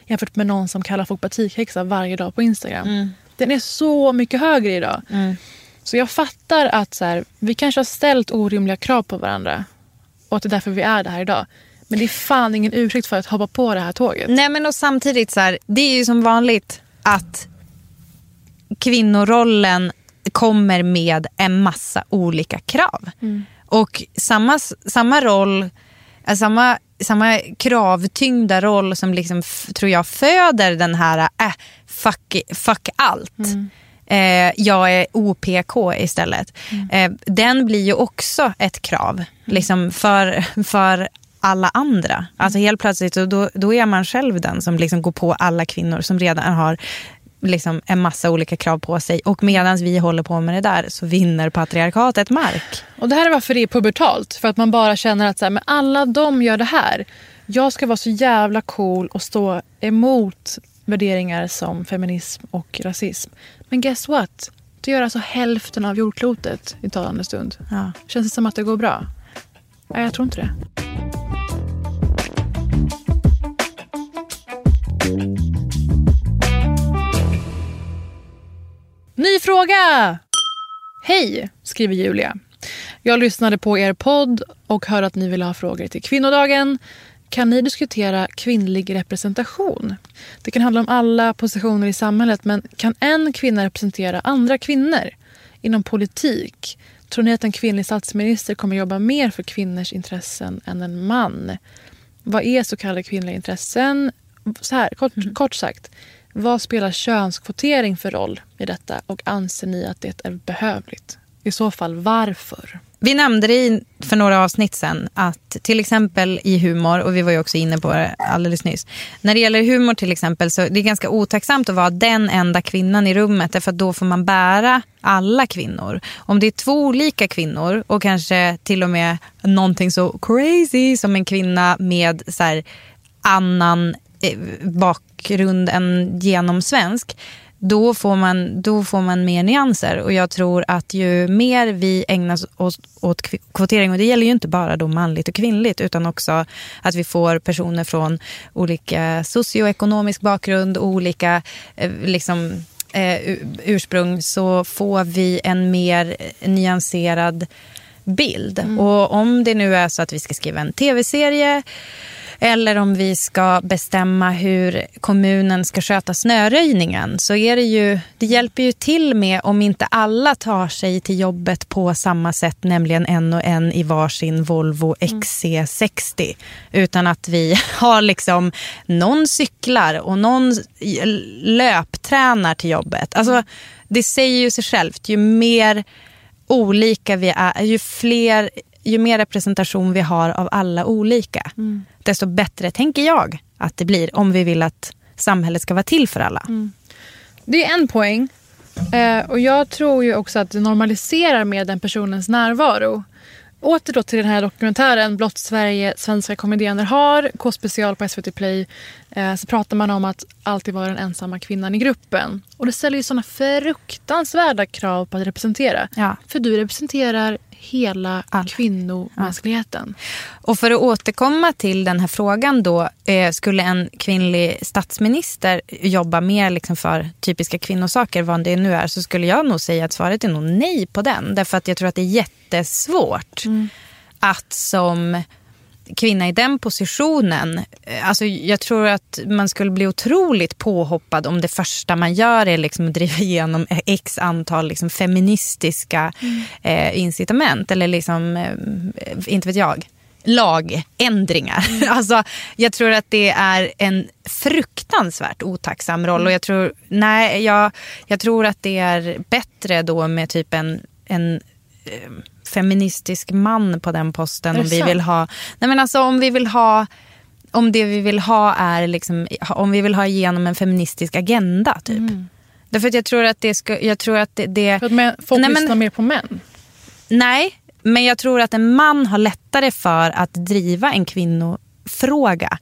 Jämfört med någon som kallar folk batikhäxa varje dag på Instagram. Den är så mycket högre idag. Så jag fattar att så här, vi kanske har ställt orimliga krav på varandra. Och att det är därför vi är där här idag. Men det är fan ingen ursäkt för att hoppa på det här tåget. Nej men och samtidigt så här, det är ju som vanligt att kvinnorollen kommer med en massa olika krav. Och samma, samma roll, äh, samma, samma kravtyngda roll som liksom, tror jag föder den här äh, fuck, fuck allt. Eh, jag är OPK istället. Eh, den blir ju också ett krav liksom för, för alla andra. Alltså helt plötsligt då, då är man själv den som liksom går på alla kvinnor som redan har liksom en massa olika krav på sig. Och medan vi håller på med det där så vinner patriarkatet mark. Och det här är varför det är pubertalt. För att man bara känner att så här, men alla de gör det här. Jag ska vara så jävla cool och stå emot värderingar som feminism och rasism. Men guess what? Det gör alltså hälften av jordklotet i talande stund. Ja. Känns det som att det går bra? Nej, jag tror inte det. Ny fråga! Hej, skriver Julia. Jag lyssnade på er podd och hörde att ni ville ha frågor till kvinnodagen. Kan ni diskutera kvinnlig representation? Det kan handla om alla positioner i samhället men kan en kvinna representera andra kvinnor? Inom politik, tror ni att en kvinnlig statsminister kommer jobba mer för kvinnors intressen än en man? Vad är så kallade kvinnliga intressen? Så här, kort, kort sagt, vad spelar könskvotering för roll i detta och anser ni att det är behövligt? I så fall varför? Vi nämnde det i- för några avsnitt sen att till exempel i humor, och vi var ju också inne på det alldeles nyss. När det gäller humor till exempel så det är ganska otacksamt att vara den enda kvinnan i rummet därför att då får man bära alla kvinnor. Om det är två olika kvinnor och kanske till och med någonting så crazy som en kvinna med så här, annan bakgrund än genomsvensk då får, man, då får man mer nyanser. Och jag tror att ju mer vi ägnar oss åt kv- kvotering, och det gäller ju inte bara då manligt och kvinnligt, utan också att vi får personer från olika socioekonomisk bakgrund, olika eh, liksom, eh, ursprung, så får vi en mer nyanserad bild. Och om det nu är så att vi ska skriva en tv-serie eller om vi ska bestämma hur kommunen ska sköta snöröjningen så är det ju, det hjälper ju till med om inte alla tar sig till jobbet på samma sätt, nämligen en och en i varsin Volvo XC60. Utan att vi [LAUGHS] har liksom, någon cyklar och någon löptränar till jobbet. Alltså, det säger ju sig självt, ju mer olika vi är, ju fler ju mer representation vi har av alla olika, desto bättre tänker jag att det blir om vi vill att samhället ska vara till för alla. Det är en poäng. Eh, och jag tror ju också att det normaliserar med den personens närvaro. Åter då till den här dokumentären Blott Sverige, svenska komedianer har, K-special på SVT Play. Eh, så pratar man om att alltid vara den ensamma kvinnan i gruppen. Och det ställer ju såna fruktansvärda krav på att representera. Ja. För du representerar hela Alla. kvinnomänskligheten. Och för att återkomma till den här frågan då, eh, skulle en kvinnlig statsminister jobba mer liksom för typiska kvinnosaker, vad det nu är, så skulle jag nog säga att svaret är nog nej på den. Därför att jag tror att det är jättesvårt att som kvinna i den positionen, eh, alltså jag tror att man skulle bli otroligt påhoppad om det första man gör är liksom att driva igenom x antal liksom feministiska Mm. eh, incitament. Eller liksom, eh, inte vet jag, lagändringar. Mm. [LAUGHS] Alltså, jag tror att det är en fruktansvärt otacksam roll. Mm. Och jag tror, nej, jag, jag tror att det är bättre då med typ en, en eh, feministisk man på den posten. Om vi vill ha, nej men alltså om vi vill ha om det vi vill ha är liksom, om vi vill ha igenom en feministisk agenda typ. Därför att jag tror att det ska, jag tror att det, det Mm. För att män, folk Nej, men- lyssnar mer på män. Nej, men jag tror att en man har lättare för att driva en kvinnofråga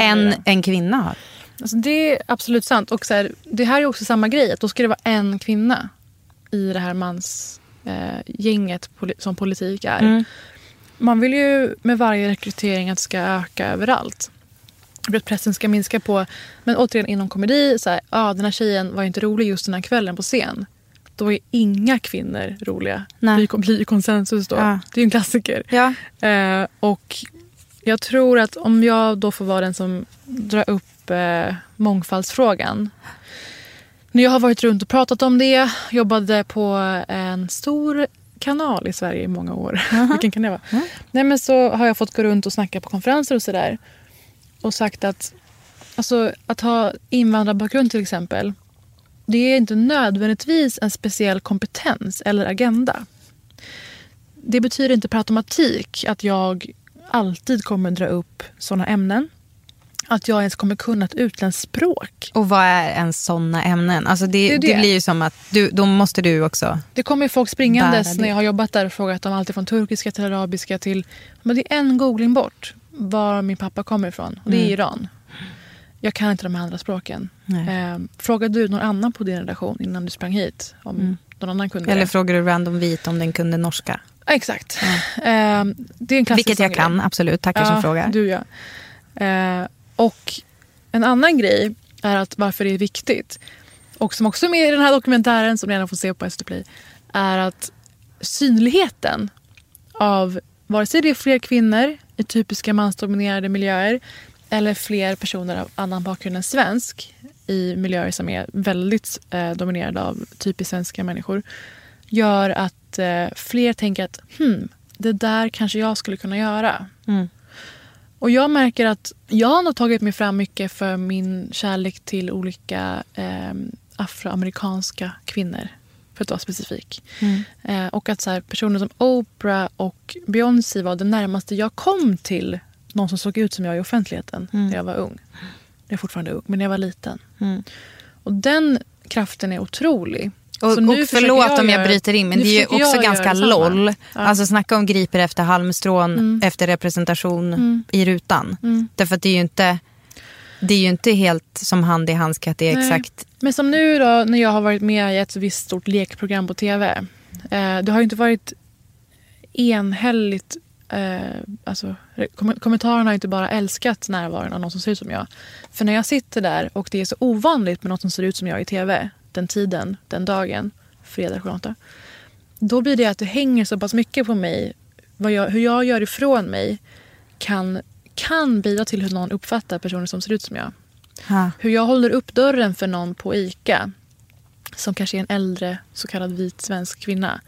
än en kvinna har. Alltså det är absolut sant. Och så här, det här är också samma grej. Att då ska det vara en kvinna i det här mansgänget eh, gänget poli- som politik är. Mm. Man vill ju med varje rekrytering att det ska öka överallt. Att pressen ska minska på... Men återigen inom komedi, så här, ah, den här tjejen var inte rolig just den här kvällen på scen. Då är inga kvinnor roliga. Nej. Det blir ju konsensus då. Ja. Det är ju en klassiker. Ja. Eh, och jag tror att om jag då får vara den som drar upp eh, mångfaldsfrågan. När jag har varit runt och pratat om det, jobbade på en stor kanal i Sverige i många år. [LAUGHS] Vilken kan det vara? Nej, men så har jag fått gå runt och snacka på konferenser och sådär. Och sagt att alltså, att ha invandrarbakgrund till exempel. Det är inte nödvändigtvis en speciell kompetens eller agenda det betyder inte per automatik att jag alltid kommer dra upp såna ämnen. Att jag ens kommer kunna ett utländskt språk. Och vad är ens såna ämnen? Alltså det, Det det. det. blir ju som att du, då måste du också... Det kommer ju folk springandes när jag har jobbat där och frågat om allt från turkiska till arabiska till... Men det är en googling bort var min pappa kommer ifrån. Och det är Iran. Jag kan inte de här andra språken. Eh, frågade du någon annan på din redaktion innan du sprang hit? Om någon annan kunde Eller frågar du random vit om den kunde norska? Ja, Exakt. Eh, det är en Vilket jag kan, absolut. Tackar som frågar. Du ja. Eh, och en annan grej är att varför det är viktigt och som också är med i den här dokumentären som ni gärna får se på SVT Play är att synligheten av vare sig det är fler kvinnor i typiska mansdominerade miljöer eller fler personer av annan bakgrund än svensk i miljöer som är väldigt eh, dominerade av typiskt svenska människor gör att eh, fler tänker att hmm, det där kanske jag skulle kunna göra. Mm. Och jag märker att jag har nog tagit mig fram mycket för min kärlek till olika eh, afroamerikanska kvinnor. För att vara specifik. Eh, och att så här, personer som Oprah och Beyoncé var det närmaste jag kom till någon som såg ut som jag i offentligheten när jag var ung. Jag är fortfarande ung, men när jag var liten. Mm. Och den kraften är otrolig. Och, Så nu och förlåt om jag göra- bryter in, men det är ju också jag ganska göra detsamma. LOL. Ja. Mm. Alltså snacka om griper efter halmstrån efter representation i rutan. Därför att det är ju inte, det är ju inte helt som hand i handske att det är Nej. exakt... Men som nu då när jag har varit med i ett visst stort lekprogram på tv. Eh, det har ju inte varit enhälligt. Eh, alltså, kom- kommentarerna har inte bara älskat närvaron av någon som ser ut som jag. För när jag sitter där och det är så ovanligt med någon som ser ut som jag i tv. Den tiden, den dagen, fredag klockan åtta. Då blir det att det hänger så pass mycket på mig. Jag, hur jag gör ifrån mig kan, kan bidra till hur någon uppfattar personer som ser ut som jag. Ha. Hur jag håller upp dörren för någon på ICA som kanske är en äldre så kallad vit svensk kvinna.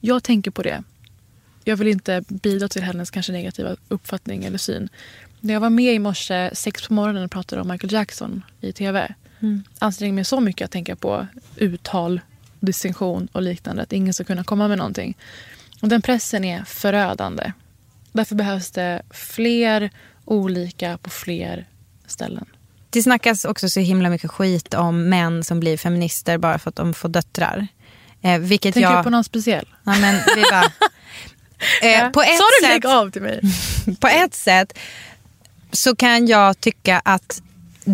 Jag tänker på det. Jag vill inte bidra till hennes kanske negativa uppfattning eller syn. När jag var med i morse sex på morgonen och pratade om Michael Jackson i tv ansträngde mig så mycket att tänka på uttal, distinktion och liknande. Att ingen ska kunna komma med någonting. Och den pressen är förödande. Därför behövs det fler olika på fler ställen. Det snackas också så himla mycket skit om män som blir feminister bara för att de får döttrar. Eh, vilket Tänker jag... du på någon speciell? Ja, men det är bara... [LAUGHS] eh, på, ett du sätt, lägg av till mig? [LAUGHS] på ett sätt så kan jag tycka att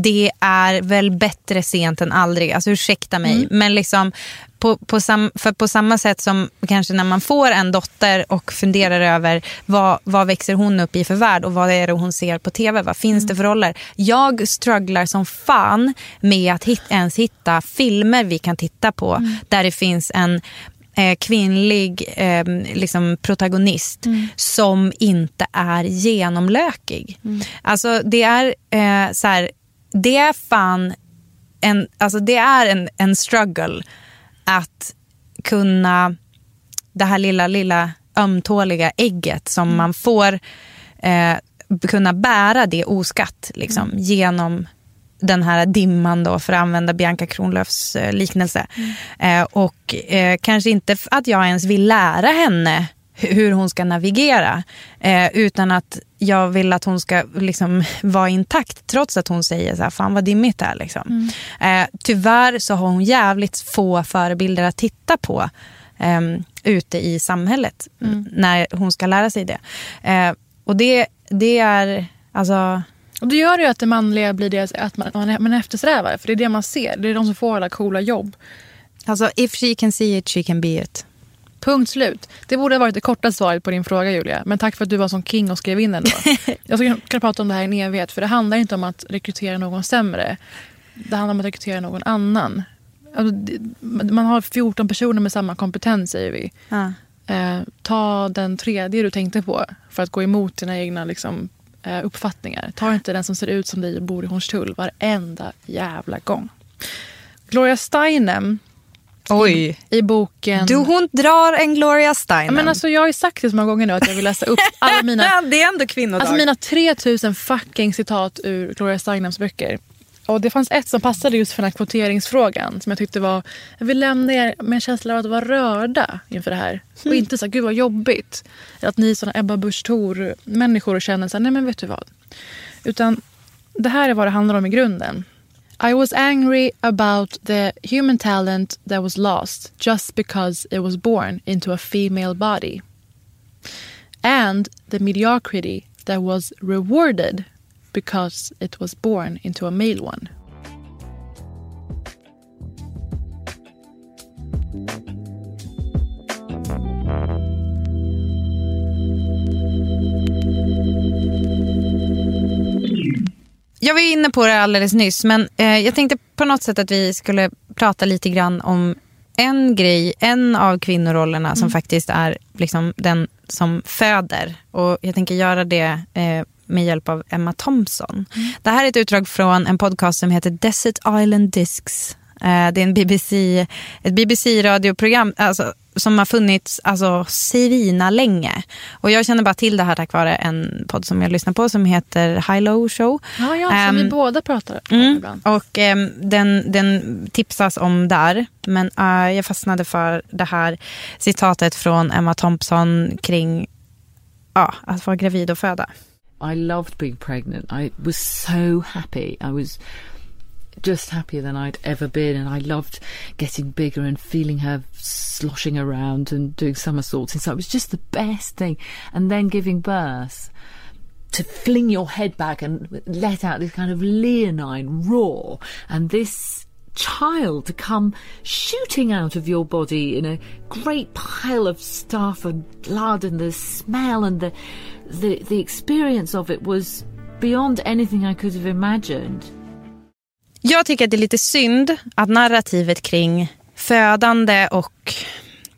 det är väl bättre sent än aldrig. Alltså ursäkta mig. Mm. Men liksom på, på, sam, för på samma sätt som kanske när man får en dotter och funderar över vad, vad växer hon upp i för värld och vad är det hon ser på tv? Vad finns Mm. det för roller? Jag strugglar som fan med att hit, ens hitta filmer vi kan titta på Mm. där det finns en eh, kvinnlig eh, liksom protagonist som inte är genomlökig. Alltså det är eh, så här, det är fan en, alltså det är en, en struggle att kunna, det här lilla, lilla ömtåliga ägget som man får eh, kunna bära det oskatt liksom, genom den här dimman då, för att använda Bianca Kronlöfs eh, liknelse. Eh, och eh, kanske inte att jag ens vill lära henne hur hon ska navigera. Eh, utan att jag vill att hon ska liksom vara intakt trots att hon säger så här, fan vad dimmigt det är. Liksom. Eh, tyvärr så har hon jävligt få förebilder att titta på ehm, ute i samhället när hon ska lära sig det. Eh, och det, det är, alltså, Och det gör ju att det manliga blir det att man, man eftersträvar. För det är det man ser. Det är de som får alla coola jobb. alltså if she can see it, she can be it. Punkt slut. Det borde ha varit det korta svaret på din fråga Julia. Men tack för att du var som king och skrev in den då. [LAUGHS] Jag skulle kunna prata om det här i en evighet. För det handlar inte om att rekrytera någon sämre. Det handlar om att rekrytera någon annan. Alltså, man har 14 personer med samma kompetens säger vi. Ja. Eh, ta den tredje du tänkte på för att gå emot dina egna liksom, eh, uppfattningar. Ta inte den som ser ut som dig och bor i Hornstull varenda jävla gång. Gloria Steinem Oj. i boken... Du, hon drar en Gloria Steinem. Ja, men alltså, jag har ju sagt det så många gånger nu att jag vill läsa upp [LAUGHS] alla mina, det är ändå kvinnodag. alltså mina 3000 fucking citat ur Gloria Steinems böcker. Och det fanns ett som passade just för den här kvoteringsfrågan som jag tyckte var, jag vill lämna er med en känsla av att vara rörda inför det här. Och inte så gud vad jobbigt. Att ni såna Ebba Busch människor känner så här, nej men vet du vad. Utan det här är vad det handlar om i grunden. I was angry about the human talent that was lost just because it was born into a female body. And the mediocrity that was rewarded because it was born into a male one. Jag var inne på det alldeles nyss, men eh, jag tänkte på något sätt att vi skulle prata lite grann om en grej, en av kvinnorollerna som faktiskt är liksom den som föder. Och jag tänker göra det eh, med hjälp av Emma Thompson. Det här är ett utdrag från en podcast som heter Desert Island Discs. Eh, det är en BBC, ett BBC-radioprogram alltså, som har funnits alltså, sirina länge. Och jag känner bara till det här tack vare en podd som jag lyssnar på som heter High Low Show. Ja, ja, som Ehm, vi båda pratar om Mm, ibland. och ehm, den, den tipsas om där. Men eh, jag fastnade för det här citatet från Emma Thompson kring ja, att vara gravid och föda. I loved being pregnant. I was so happy. I was just happier than I'd ever been, and I loved getting bigger and feeling her sloshing around and doing somersaults. And so it was just the best thing. And then giving birth to fling your head back and let out this kind of leonine roar, and this child to come shooting out of your body in a great pile of stuff and blood and the smell and the the the experience of it was beyond anything I could have imagined. Jag tycker att det är lite synd att narrativet kring födande och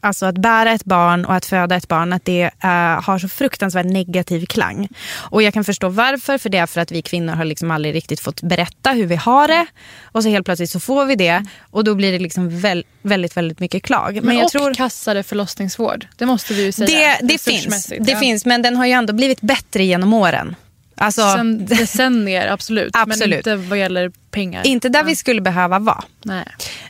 alltså att bära ett barn och att föda ett barn, att det eh, har så fruktansvärt negativ klang. Och jag kan förstå varför, för det är för att vi kvinnor har liksom aldrig riktigt fått berätta hur vi har det. Och så helt plötsligt så får vi det och då blir det liksom väl, väldigt, väldigt mycket klag. Men, Men jag och tror... kassare förlossningsvård. Det måste vi ju säga. Det, det finns, det Ja. finns, men den har ju ändå blivit bättre genom åren. Alltså, Sen decennier, absolut. Men Absolut. inte vad gäller pengar. inte där vi skulle behöva vara.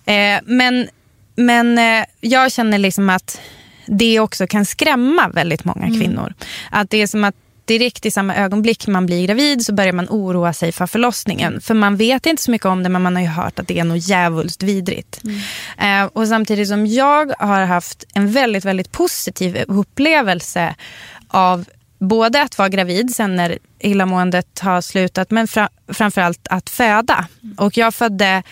Eh, men men eh, jag känner liksom att det också kan skrämma väldigt många kvinnor. Att det är som att direkt i samma ögonblick man blir gravid så börjar man oroa sig för förlossningen. För man vet inte så mycket om det men man har ju hört att det är något djävulskt vidrigt. Eh, och samtidigt som jag har haft en väldigt, väldigt positiv upplevelse av både att vara gravid sen när illamåendet har slutat men fra, framförallt att föda. Och jag födde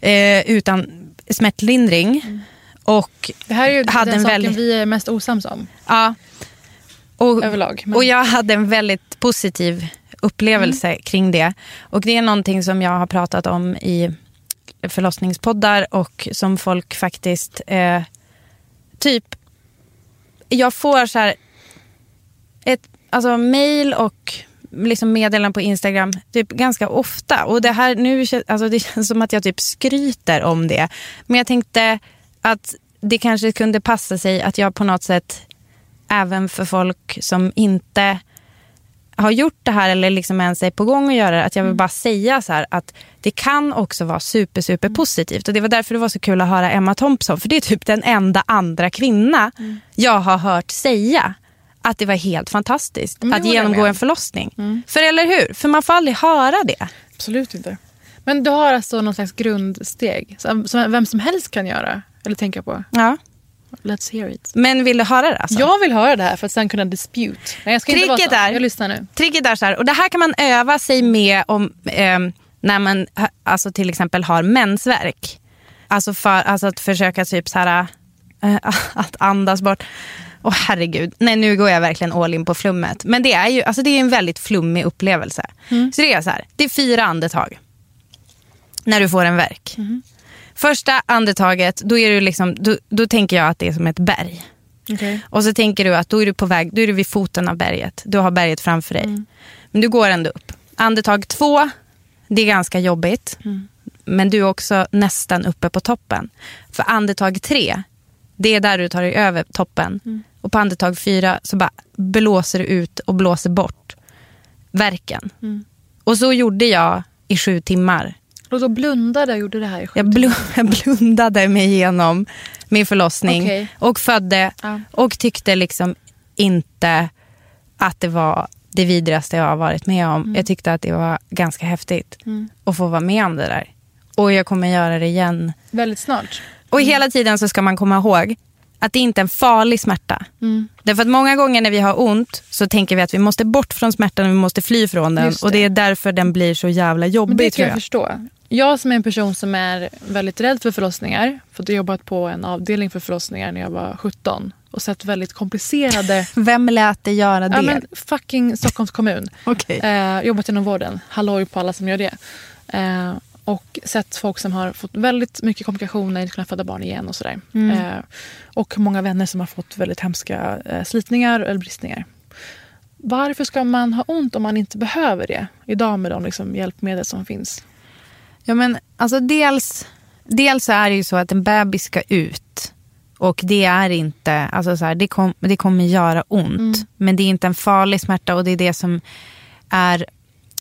eh, utan smärtlindring. Och Det här är ju hade den en saken väldigt- vi är mest osams om. Ja. Och, Överlag, men- och jag hade en väldigt positiv upplevelse Mm. kring det. Och det är någonting som jag har pratat om i förlossningspoddar och som folk faktiskt eh, typ, jag får så här ett alltså, mail och liksom meddelanden på Instagram typ ganska ofta. Och det här nu alltså, det [LAUGHS] känns som att jag typ skryter om det. Men jag tänkte att det kanske kunde passa sig att jag på något sätt även för folk som inte har gjort det här eller liksom ens är på gång att göra det, att jag vill bara säga så här att det kan också vara super, super positivt. Och det var därför det var så kul att höra Emma Thompson, för det är typ den enda andra kvinna jag har hört säga att det var helt fantastiskt Men att genomgå en förlossning. För eller hur? För man får aldrig höra det. Absolut inte. Men du har alltså någon slags grundsteg som, som vem som helst kan göra eller tänka på. Ja. Let's hear it. Men vill du höra det? Alltså? Jag vill höra det här för att sen kunna dispute. Nej, jag ska inte vara Tricket så. är- Jag lyssnar nu. Tricket är så här, och det här kan man öva sig med om ehm, när man alltså till exempel har mensvärk. Alltså, för, alltså att försöka typ så här, eh, [LAUGHS] att andas bort. Åh herregud, nej nu går jag verkligen all in på flummet. Men det är ju alltså, det är en väldigt flummig upplevelse. Så det är så här, det är fyra andetag. När du får en värk. Första andetaget, då, är du liksom, då, då tänker jag att det är som ett berg. Okej. Och så tänker du att då är du på väg, då är du vid foten av berget. Du har berget framför dig. Men du går ändå upp. Andetag två, det är ganska jobbigt. Men du är också nästan uppe på toppen. För andetag tre, det är där du tar dig över toppen. Och på andetag fyra så bara blåser du ut och blåser bort verken. Och så gjorde jag i sju timmar. Och då blundade och gjorde det här i sju Jag, blu- [LAUGHS] jag blundade mig igenom min förlossning Okej. och födde Ja. och tyckte liksom inte att det var det vidrigaste jag har varit med om. Jag tyckte att det var ganska häftigt att få vara med om det där. Och jag kommer göra det igen. Väldigt snart. Och hela tiden så ska man komma ihåg att det inte är en farlig smärta. Mm. Därför att många gånger när vi har ont så tänker vi att vi måste bort från smärtan och vi måste fly från den. Det. Och det är därför den blir så jävla Men jobbig det kan jag jag. förstå. Jag som är en person som är väldigt rädd för förlossningar. För att jag jobbat på en avdelning för förlossningar när jag var 17. Och sett väldigt komplicerade... [LAUGHS] Vem lät dig göra det? ja, men fucking Stockholms kommun. [LAUGHS] Okej. Eh, jobbat inom vården. Halloj på alla som gör det. Eh, och sett folk som har fått väldigt mycket komplikationer, inte kunnat föda barn igen och sådär. Eh, och många vänner som har fått väldigt hemska eh, slitningar eller bristningar. Varför ska man ha ont om man inte behöver det idag med de liksom, hjälpmedel som finns? Ja, men alltså dels, dels är det ju så att en bebis ska ut. Och det är inte, alltså så här, det, kom, det kommer göra ont. Men det är inte en farlig smärta och det är det som är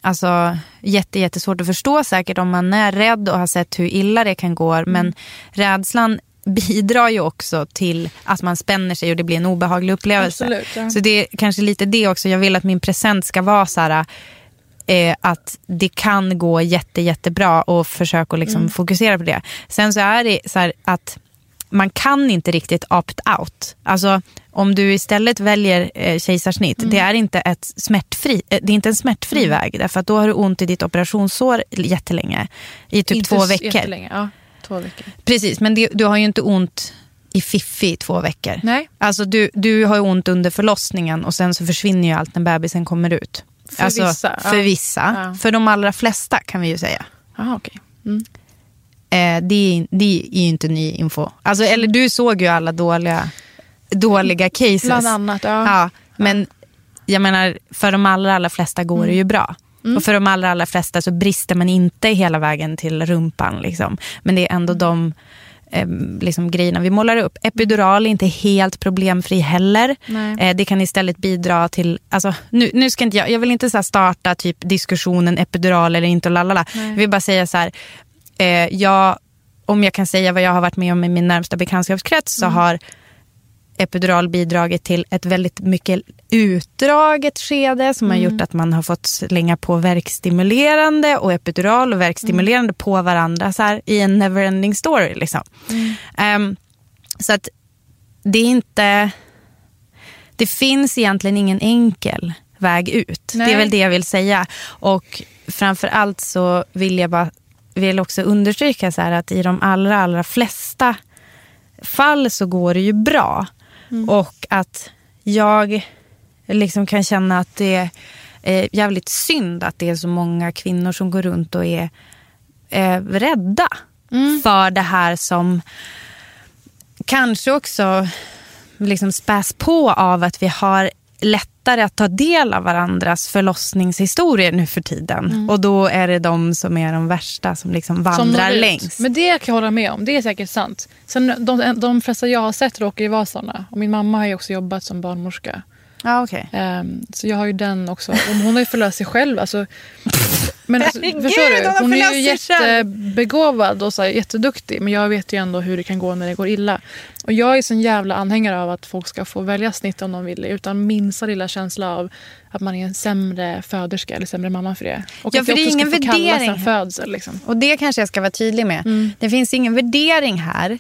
alltså, jätte, jättesvårt att förstå säkert om man är rädd och har sett hur illa det kan gå. Men rädslan [LAUGHS] bidrar ju också till att man spänner sig och det blir en obehaglig upplevelse. Absolut, ja. Så det är kanske lite det också. Jag vill att min present ska vara så här eh, att det kan gå jätte, jättebra och försöka att liksom fokusera på det. Sen så är det så här att man kan inte riktigt opt-out. Alltså om du istället väljer eh, kejsarsnitt, det är inte ett smärtfri, eh, det är inte en smärtfri väg. Därför att då har du ont i ditt operationssår jättelänge. I typ Inte två veckor. Ja, två veckor. Precis, men det, du har ju inte ont i fiffi i två veckor. Nej. Alltså du, du har ont under förlossningen och sen så försvinner ju allt när bebisen kommer ut. För alltså, vissa, ja. För vissa. Ja. För de allra flesta kan vi ju säga. Jaha, okej. Eh, det, är, det är ju inte ny info. Alltså, eller du såg ju alla dåliga, dåliga cases. Bland annat, ja. Ja, men jag menar, för de allra, allra flesta går det ju bra. Och för de allra, allra flesta så brister man inte hela vägen till rumpan. Liksom. Men det är ändå de eh, liksom, grejerna vi målar upp. Epidural är inte helt problemfri heller. Eh, det kan istället bidra till... Alltså, nu, nu ska inte jag, jag vill inte så starta typ diskussionen epidural eller inte och lalala. Jag vill bara säga så här. Eh, jag, om jag kan säga vad jag har varit med om i min närmsta bekantskapskrets så har epidural bidragit till ett väldigt mycket utdraget skede som har gjort att man har fått slänga på verkstimulerande och epidural och verkstimulerande på varandra så här, i en neverending story. Liksom. Ehm, så att det är inte... Det finns egentligen ingen enkel väg ut. Det är Nej. väl det jag vill säga. Och framför allt så vill jag bara vill också understryka så här att i de allra, allra flesta fall så går det ju bra. Och att jag liksom kan känna att det är jävligt synd att det är så många kvinnor som går runt och är eh, rädda för det här som kanske också liksom späs på av att vi har lättare att ta del av varandras förlossningshistorier nu för tiden. Mm. Och då är det de som är de värsta som liksom Som vandrar ut. längst. Men det kan jag hålla med om. Det är säkert sant. Sen, de, de flesta jag har sett råkar ju vara såna. Och min mamma har ju också jobbat som barnmorska. Ja, okej. Ehm, så jag har ju den också. Och hon har ju förlöst sig själv. Alltså, men alltså, Herregud, förstår du? hon är ju jättebegåvad och så här, jätteduktig. Men jag vet ju ändå hur det kan gå när det går illa. Och jag är sån jävla anhängare av att folk ska få välja snitt om de vill det. Utan minsta lilla känsla av att man är en sämre föderska eller sämre mamma för det. Och Ja, att för det är ingen värdering. födsel. Liksom. Och det kanske jag ska vara tydlig med. Mm. Det finns ingen värdering här.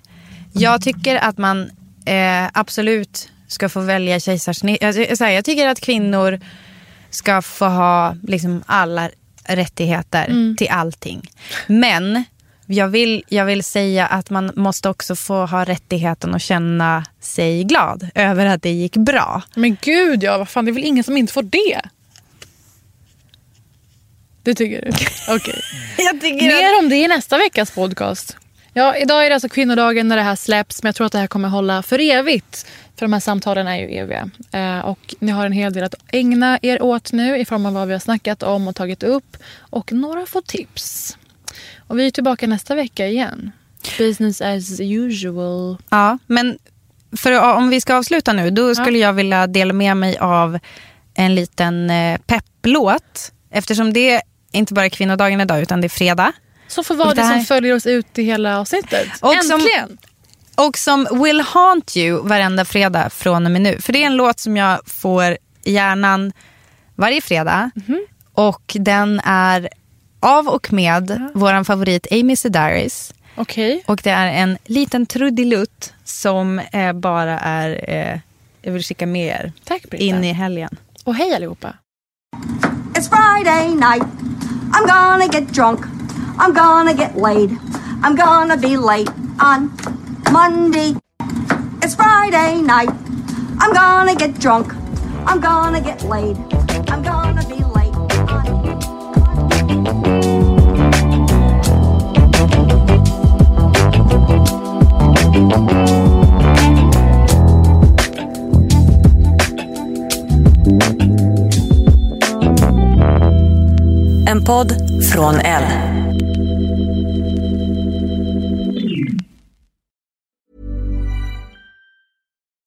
Jag tycker att man eh, absolut ska få välja kejsarsnitt. Jag, så här, jag tycker att kvinnor ska få ha liksom, alla rättigheter Mm. till allting. Men jag vill, jag vill säga att man måste också få ha rättigheten att känna sig glad över att det gick bra. Men gud ja, vad fan, det är väl ingen som inte får det? Det tycker du? [LAUGHS] Okej. Tycker Mer om det i nästa veckas podcast. Ja, idag är det alltså kvinnodagen när det här släpps men jag tror att det här kommer hålla för evigt. För de här samtalen är ju eviga. Eh, och ni har en hel del att ägna er åt nu i form av vad vi har snackat om och tagit upp. Och några få tips. Och vi är tillbaka nästa vecka igen. Business as usual. Ja, men för, om vi ska avsluta nu, då skulle jag vilja dela med mig av en liten eh, pepplåt. Eftersom det är inte bara är kvinnodagen idag, utan det är fredag. Så får vara det det som följer oss ut i hela avsnittet. Och som- Äntligen! Och som will haunt you varenda fredag från och med nu. För det är en låt som jag får i hjärnan varje fredag. Och den är av och med våran favorit Amy Sedaris. Okej. Och det är en liten trudelutt som eh, bara är, eh, jag vill skicka med er Tack in i helgen. Och hej allihopa. It's Friday night. I'm gonna get drunk. I'm gonna get laid. I'm gonna be late on Monday. It's Friday night. I'm gonna get drunk. I'm gonna get laid. I'm gonna be late En podd från L.